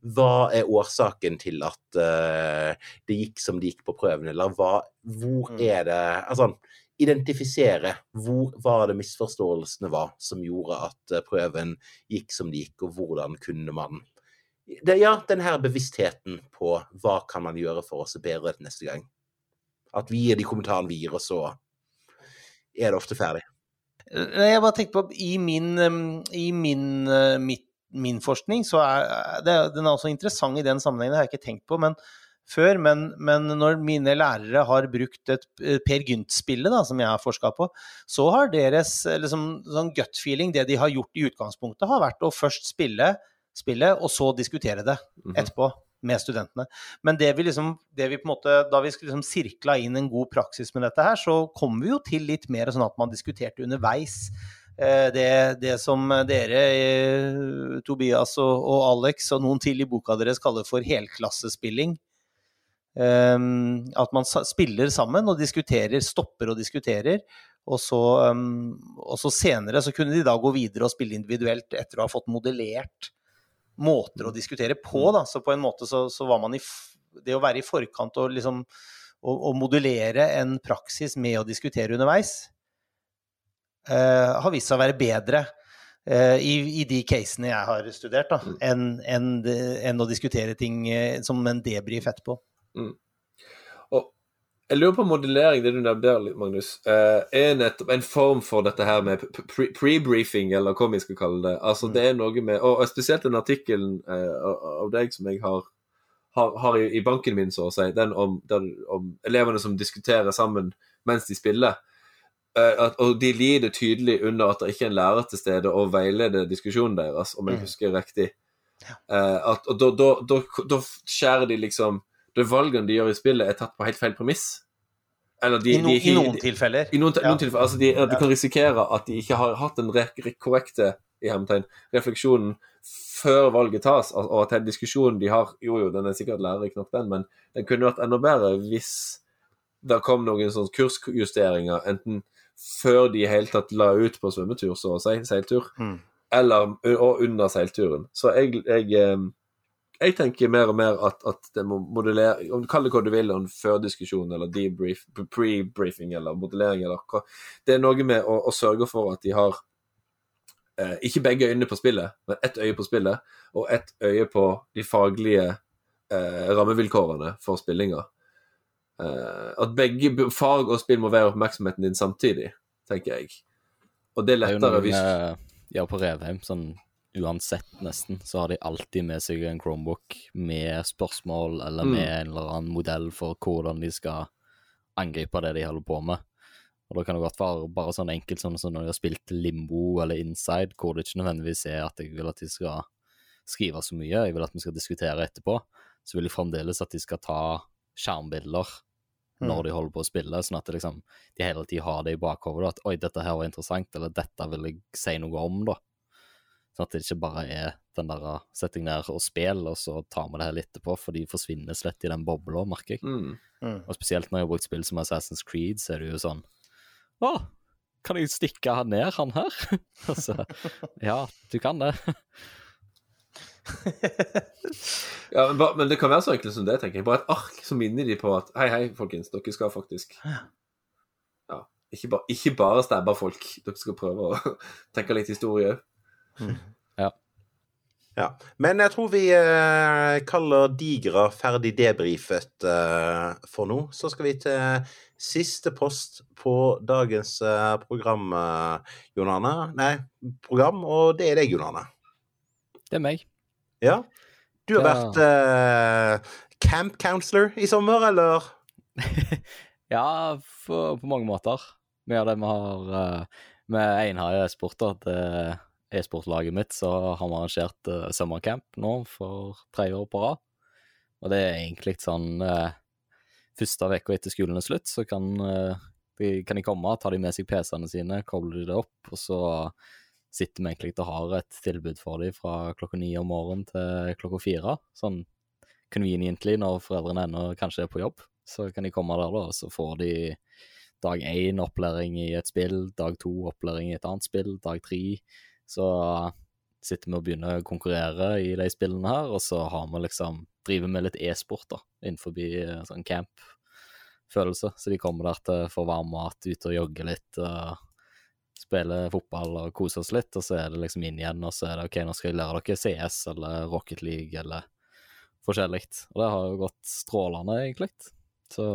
hva er årsaken til at uh, det gikk som det gikk på prøven, eller hva, hvor mm. er det Altså identifisere hvor var det misforståelsene var som gjorde at uh, prøven gikk som det gikk, og hvordan kunne man det, ja, her bevisstheten på hva kan man gjøre for oss bedre til neste gang. At vi gir de kommentarene vi gir, og så er det ofte ferdig. Jeg bare tenker på I min, i min, uh, mitt, min forskning så er det, den er også interessant i den sammenhengen, det har jeg ikke tenkt på. men før, men, men, når mine lærere har brukt et Per Gynt-spillet, som jeg har forska på, så har deres liksom, sånn gut feeling, det de har gjort i utgangspunktet, har vært å først spille spillet, og så diskutere det mhm. etterpå med studentene. Men det vi liksom, det vi på en måte, da vi liksom sirkla inn en god praksis med dette her, så kom vi jo til litt mer sånn at man diskuterte underveis. Eh, det, det, som dere, eh, Tobias og, og, Alex og noen til i boka deres kaller for helklassespilling. Um, at man spiller sammen og diskuterer, stopper og diskuterer. Og så, um, og så, senere så kunne de da gå videre og spille individuelt etter å ha fått modellert måter å diskutere på. Da. Så på en måte så, så var man i Det å være i forkant og liksom å, modulere en praksis med å diskutere underveis, uh, har vist seg å være bedre uh, i, i, de casene jeg har studert, mm. enn en, en å diskutere ting uh, som en debrief etterpå. Mm. Jeg lurer på modellering, det du nevnte der, Magnus, uh, er nettopp en form for dette her med pre-briefing, eller hva vi skal kalle det. Altså mm. det er noe med, Og spesielt den artikkelen uh, av deg som jeg har, har, har i, banken min, så å si, den om, den om, elevene som diskuterer sammen mens de spiller. Uh, at, og de lider tydelig under at det ikke er en lærer til stede og veileder diskusjonen deres, om jeg mm. husker riktig. At, og da skjærer de liksom de valgene de gjør i spillet, er tatt på helt feil premiss. Eller de, I, no, de, I, noen tilfeller. I noen, ja. noen tilfeller. Altså de, du kan risikere at de ikke har hatt den korrekte i hermetegn, refleksjonen før valget tas, og at den diskusjonen de har Jo, jo, den er sikkert lærerik nok, den, men den kunne vært enda bedre hvis det kom noen sånne kursjusteringer, enten før de i hele tatt la ut på svømmetur, så å si, seiltur, mm. eller og under seilturen. Så jeg, jeg jeg tenker mer og mer at, at det må modellere Om du kaller det hva du vil, en førdiskusjon eller debrief, pre-briefing eller modellering eller hva Det er noe med å, å sørge for at de har eh, ikke begge øynene på spillet, men ett øye på spillet, og ett øye på de faglige eh, rammevilkårene for spillinga. Eh, at begge fag og spill må være oppmerksomheten din samtidig, tenker jeg. Og det er lettere hvis Ja, på Revheim, sånn uansett, nesten, så har de alltid med seg en Chromebook med spørsmål eller med mm. en eller annen modell for hvordan de skal angripe det de holder på med. Og da kan det godt være bare sånn enkelt sånn som når de har spilt Limbo eller Inside, hvor det ikke nødvendigvis er at jeg vil at de skal skrive så mye, jeg vil at vi skal diskutere etterpå, så vil jeg fremdeles at de skal ta skjermbilder når mm. de holder på å spille, sånn at liksom, de hele tida har det i bakhodet at oi, dette her var interessant, eller dette vil jeg si noe om, da. Sånn at det ikke bare er den der settingen setting der og spill, og så tar vi det her litt etterpå, for de forsvinner slett i den bobla, merker jeg. Mm. Mm. Og spesielt når jeg har brukt spill som Assassin's Creed, så er det jo sånn Å, kan jeg stikke han ned, han her? <laughs> altså, ja, du kan det. <laughs> ja, men, men, det kan være så enkelt som det, tenker jeg. Bare et ark som minner de på at hei, hei, folkens, dere skal faktisk Ja, ikke, ba, ikke bare stabbe folk. Dere skal prøve å <laughs> tenke litt historie òg. Ja. ja. Men jeg tror vi eh, kaller Digra ferdig debrifet eh, for nå. Så skal vi til siste post på dagens eh, program, eh, Jon Arne. Nei, program, og det er deg, Jon Arne. Det er meg. Ja. Du har ja. vært eh, camp counselor i sommer, eller? <laughs> ja, for, på mange måter. Mye av det vi har med Einhaie sporter, det e-sportlaget mitt så har vi arrangert uh, summercamp nå for tredje år på rad. Og det er egentlig sånn uh, Første uka etter skolen er slutt, så kan, uh, de, kan de komme, ta de med seg PC-ene sine, koble de det opp, og så sitter vi egentlig og har et tilbud for dem fra klokka ni om morgenen til klokka fire. Sånn conveniently når foreldrene ennå kanskje er på jobb. Så kan de komme der, da, og så får de dag én opplæring i et spill, dag to opplæring i et annet spill, dag tre så sitter vi og begynner å konkurrere i de spillene her, og så har vi liksom driver med litt e-sport da, innenfor eh, sånn camp-følelse. Så de kommer der til å få varm mat, ut og jogge litt, og spille fotball og kose oss litt, og så er det liksom inn igjen, og så er det OK, nå skal jeg lære dere CS eller Rocket League eller forskjellig. Og det har jo gått strålende, egentlig. Så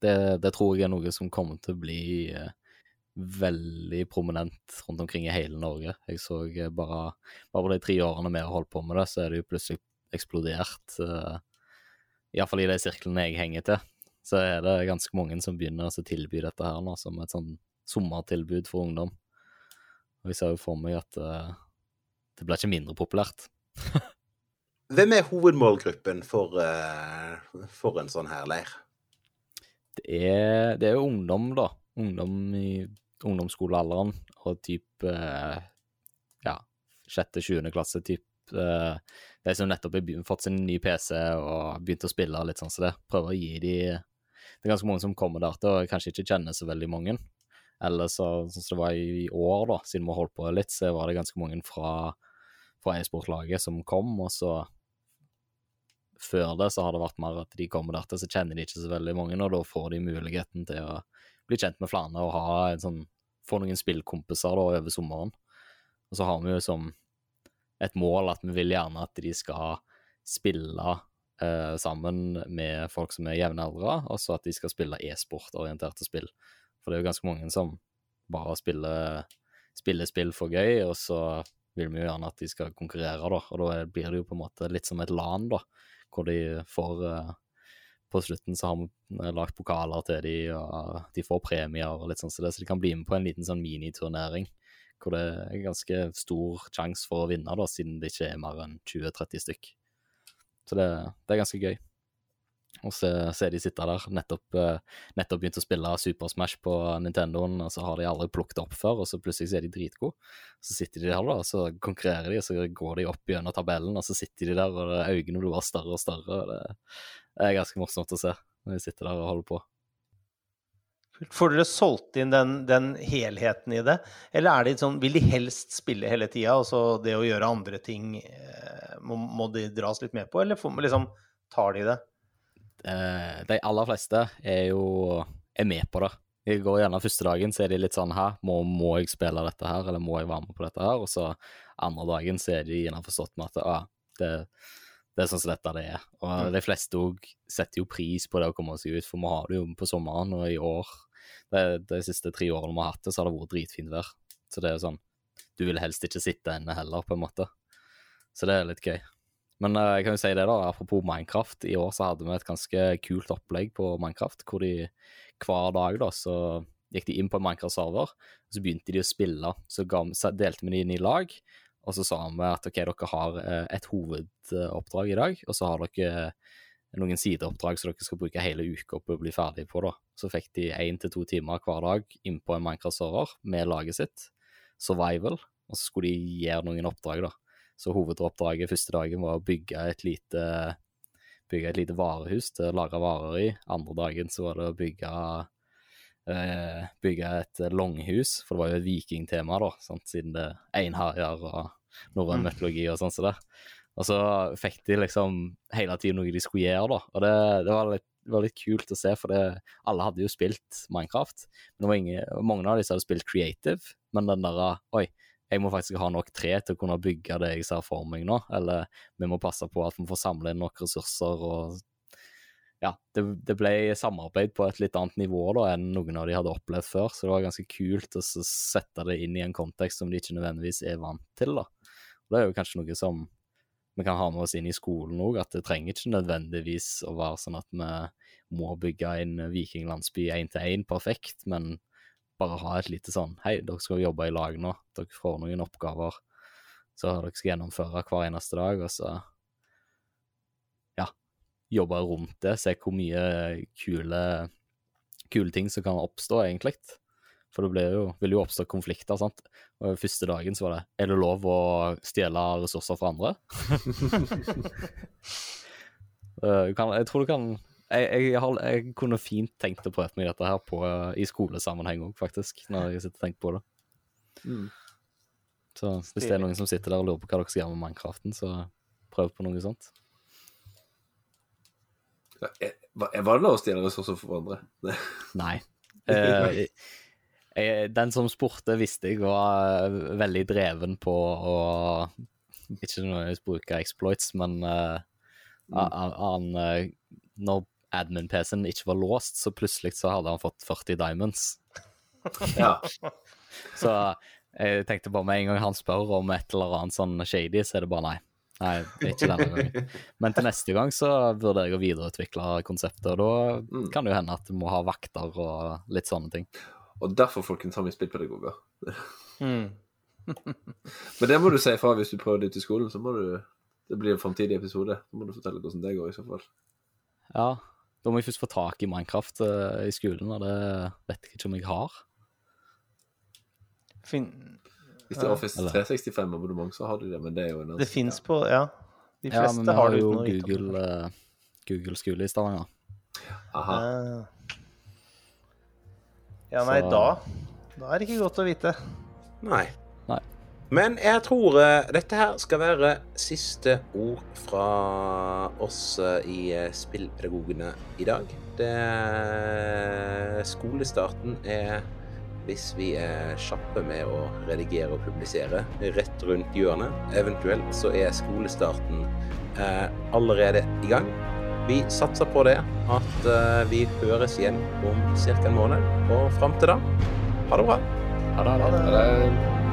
det, det tror jeg er noe som kommer til å bli eh, veldig prominent rundt omkring i hele Norge. Jeg så eh, bare, bare på de tre årene vi har holdt på med det, så er det jo plutselig eksplodert. Uh, Iallfall i de sirklene jeg henger til, så er det ganske mange som begynner å tilby dette her nå som et sånn sommertilbud for ungdom. Og jeg ser jo for meg at uh, det blir ikke mindre populært. <laughs> Hvem er hovedmålgruppen for, for en sånn her leir? Det er, det er jo ungdom, da. Ungdom i ungdomsskolealderen og type uh, ja, sjette-sjuende klasse, type uh, de som nettopp har fått sin ny PC og begynt å spille litt sånn som så det. Prøver å gi de Det er ganske mange som kommer der til og kanskje ikke kjenner så veldig mange. Eller så, sånn som det var i år, da, siden vi har holdt på litt, så var det ganske mange fra, fra e-sportlaget som kom, og så Før det så har det vært mer at de kommer der til, så kjenner de ikke så veldig mange, og da får de muligheten til å bli kjent med flere og ha en sånn Få noen spillkompiser da over sommeren. Og så har vi jo som et mål at vi vil gjerne at de skal spille eh, sammen med folk som er jevnaldra, og så at de skal spille e-sportorienterte spill. For det er jo ganske mange som bare spiller, spiller spill for gøy, og så vil vi jo gjerne at de skal konkurrere, da. Og da blir det jo på en måte litt som et LAN, da, hvor de får uh, På slutten så har vi lagt pokaler til de, og de får premier og litt sånn så det, så de kan bli med på en liten sånn miniturnering. Hvor det er ganske stor sjanse for å vinne, da, siden det ikke er mer enn 20-30 stykk. Så det, det er ganske gøy. Og så ser de sitte der, nettopp, eh, nettopp begynt å spille Super Smash på Nintendoen, og så har de aldri plukket opp før, og så plutselig så er de dritgode. Så sitter de der, da, og så konkurrerer de, og så går de opp gjennom tabellen, og så sitter de der, og øynene blir bare større og større. og det, er ganske morsomt å se når de sitter der og holder på. Får dere solgt inn den, den, helheten i det, eller er det sånn, vil de helst spille hele tida, og så det å gjøre andre ting eh, må, må de dras litt med på, eller får, liksom, tar de det? Eh, de aller fleste er jo er med på det. Jeg går gjerne første dagen, så er de litt sånn Hæ, må, må, jeg spille dette her, eller må jeg være med på dette her? Og så andre dagen så er de gjerne forstått med at ah, det, det, er sånn som dette det er. Og mm. de fleste òg setter jo pris på det å komme seg ut, for vi har det jo på sommeren, og i år de, de siste tre årene vi har hatt det, så har det vært dritfint vær. Så det er jo sånn Du vil helst ikke sitte inne heller, på en måte. Så det er litt gøy. Men uh, jeg kan jo si det, da, apropos Minecraft. I år så hadde vi et ganske kult opplegg på Minecraft, hvor de hver dag da, så gikk de inn på en Minecraft-server, og så begynte de å spille. Så, ga, delte vi de inn i lag, og så sa vi at ok, dere har uh, et hovedoppdrag i dag, og så har dere noen sideoppdrag som dere skal bruke hele uka på å bli ferdig på. da. Så fikk de én til to timer hver dag inn på en Minecraft-server med laget sitt, survival, og så skulle de gjøre noen oppdrag, da. Så hovedoppdraget første dagen var å bygge et lite, bygge et lite varehus til å lagre varer i. Andre dagen så var det å bygge, eh, bygge et longhus, for det var jo et vikingtema, da, sant? siden det er einherjer og norrøn mm. mytologi og sånn som så det. Og så fikk de liksom hele tiden noe de skulle gjøre, da. Og det, det, var, litt, det var, litt, kult å se, for det, alle hadde jo spilt Minecraft. Men ingen, mange av disse hadde spilt creative, men den derre Oi, jeg må faktisk ha nok tre til å kunne bygge det jeg ser for meg nå. Eller vi må passe på at vi får samle inn nok ressurser og Ja, det, det, ble samarbeid på et litt annet nivå da enn noen av de hadde opplevd før, så det var ganske kult å sette det inn i en kontekst som de ikke nødvendigvis er vant til, da. Og det er jo kanskje noe som vi kan ha med oss inn i skolen òg, at det trenger ikke nødvendigvis å være sånn at vi må bygge en vikinglandsby én til én perfekt, men bare ha et lite sånn Hei, dere skal jobbe i lag nå. Dere får noen oppgaver så dere skal gjennomføre hver eneste dag, og så ja, jobbe rundt det. Se hvor mye kule, kule ting som kan oppstå, egentlig. For det jo, vil jo oppstå konflikter, sant. Og første dagen så var det Er det lov å stjele ressurser fra andre? <laughs> Eh, jeg tror du kan jeg, jeg, jeg, kunne fint tenkt å prøve meg dette her på, i skolesammenheng òg, faktisk, når jeg sitter og tenker på det. Mm. Så hvis det er noen som sitter der og lurer på hva dere skal gjøre med Minecraften, så prøv på noe sånt. Ja, var det lov å stjele ressurser for hverandre? <laughs> Nei. Eh, jeg, den som spurte, visste jeg var veldig dreven på å Ikke nødvendigvis bruke exploits, men uh, mm. han, an, Når admin-PC-en ikke var låst, så plutselig så hadde han fått 40 diamonds. <laughs> Ja. Så jeg tenkte bare med en gang han spør om et eller annet sånn shady, så er det bare nei. Nei, ikke denne gangen. Men til neste gang så vurderer jeg å videreutvikle konseptet, og da Mm. kan det jo hende at du må ha vakter og litt sånne ting. Og derfor, folkens, har vi spillpedagoger. Mm. <laughs> Men det må du si ifra hvis du prøver det ut i skolen, så må du Det blir en framtidig episode. Så må du fortelle hvordan det går, i så fall. Ja, da må jeg først få tak i Minecraft eh, i skolen, og det vet jeg ikke om jeg har. Fin Hvis det er. Office Eller- 365-abonnement, så har du det, men det er jo en annen Det fins på Ja. De Ja, men vi har har det jo uten å vite om det. Google, eh, Google skole i Stavanger. Aha. Ah. Ja, nei, Så- da Da er det ikke godt å vite. Nei. Men jeg tror eh, dette her skal være siste ord fra oss eh, i eh, Spillpedagogene i dag. Det Skolestarten er, hvis vi er kjappe med å redigere og publisere, rett rundt hjørnet. Eventuelt så er skolestarten eh, allerede i gang. Vi satser på det, at eh, vi høres igjen om ca. en måned. Og fram til da, ha det bra. Ha det. Ha det. ha det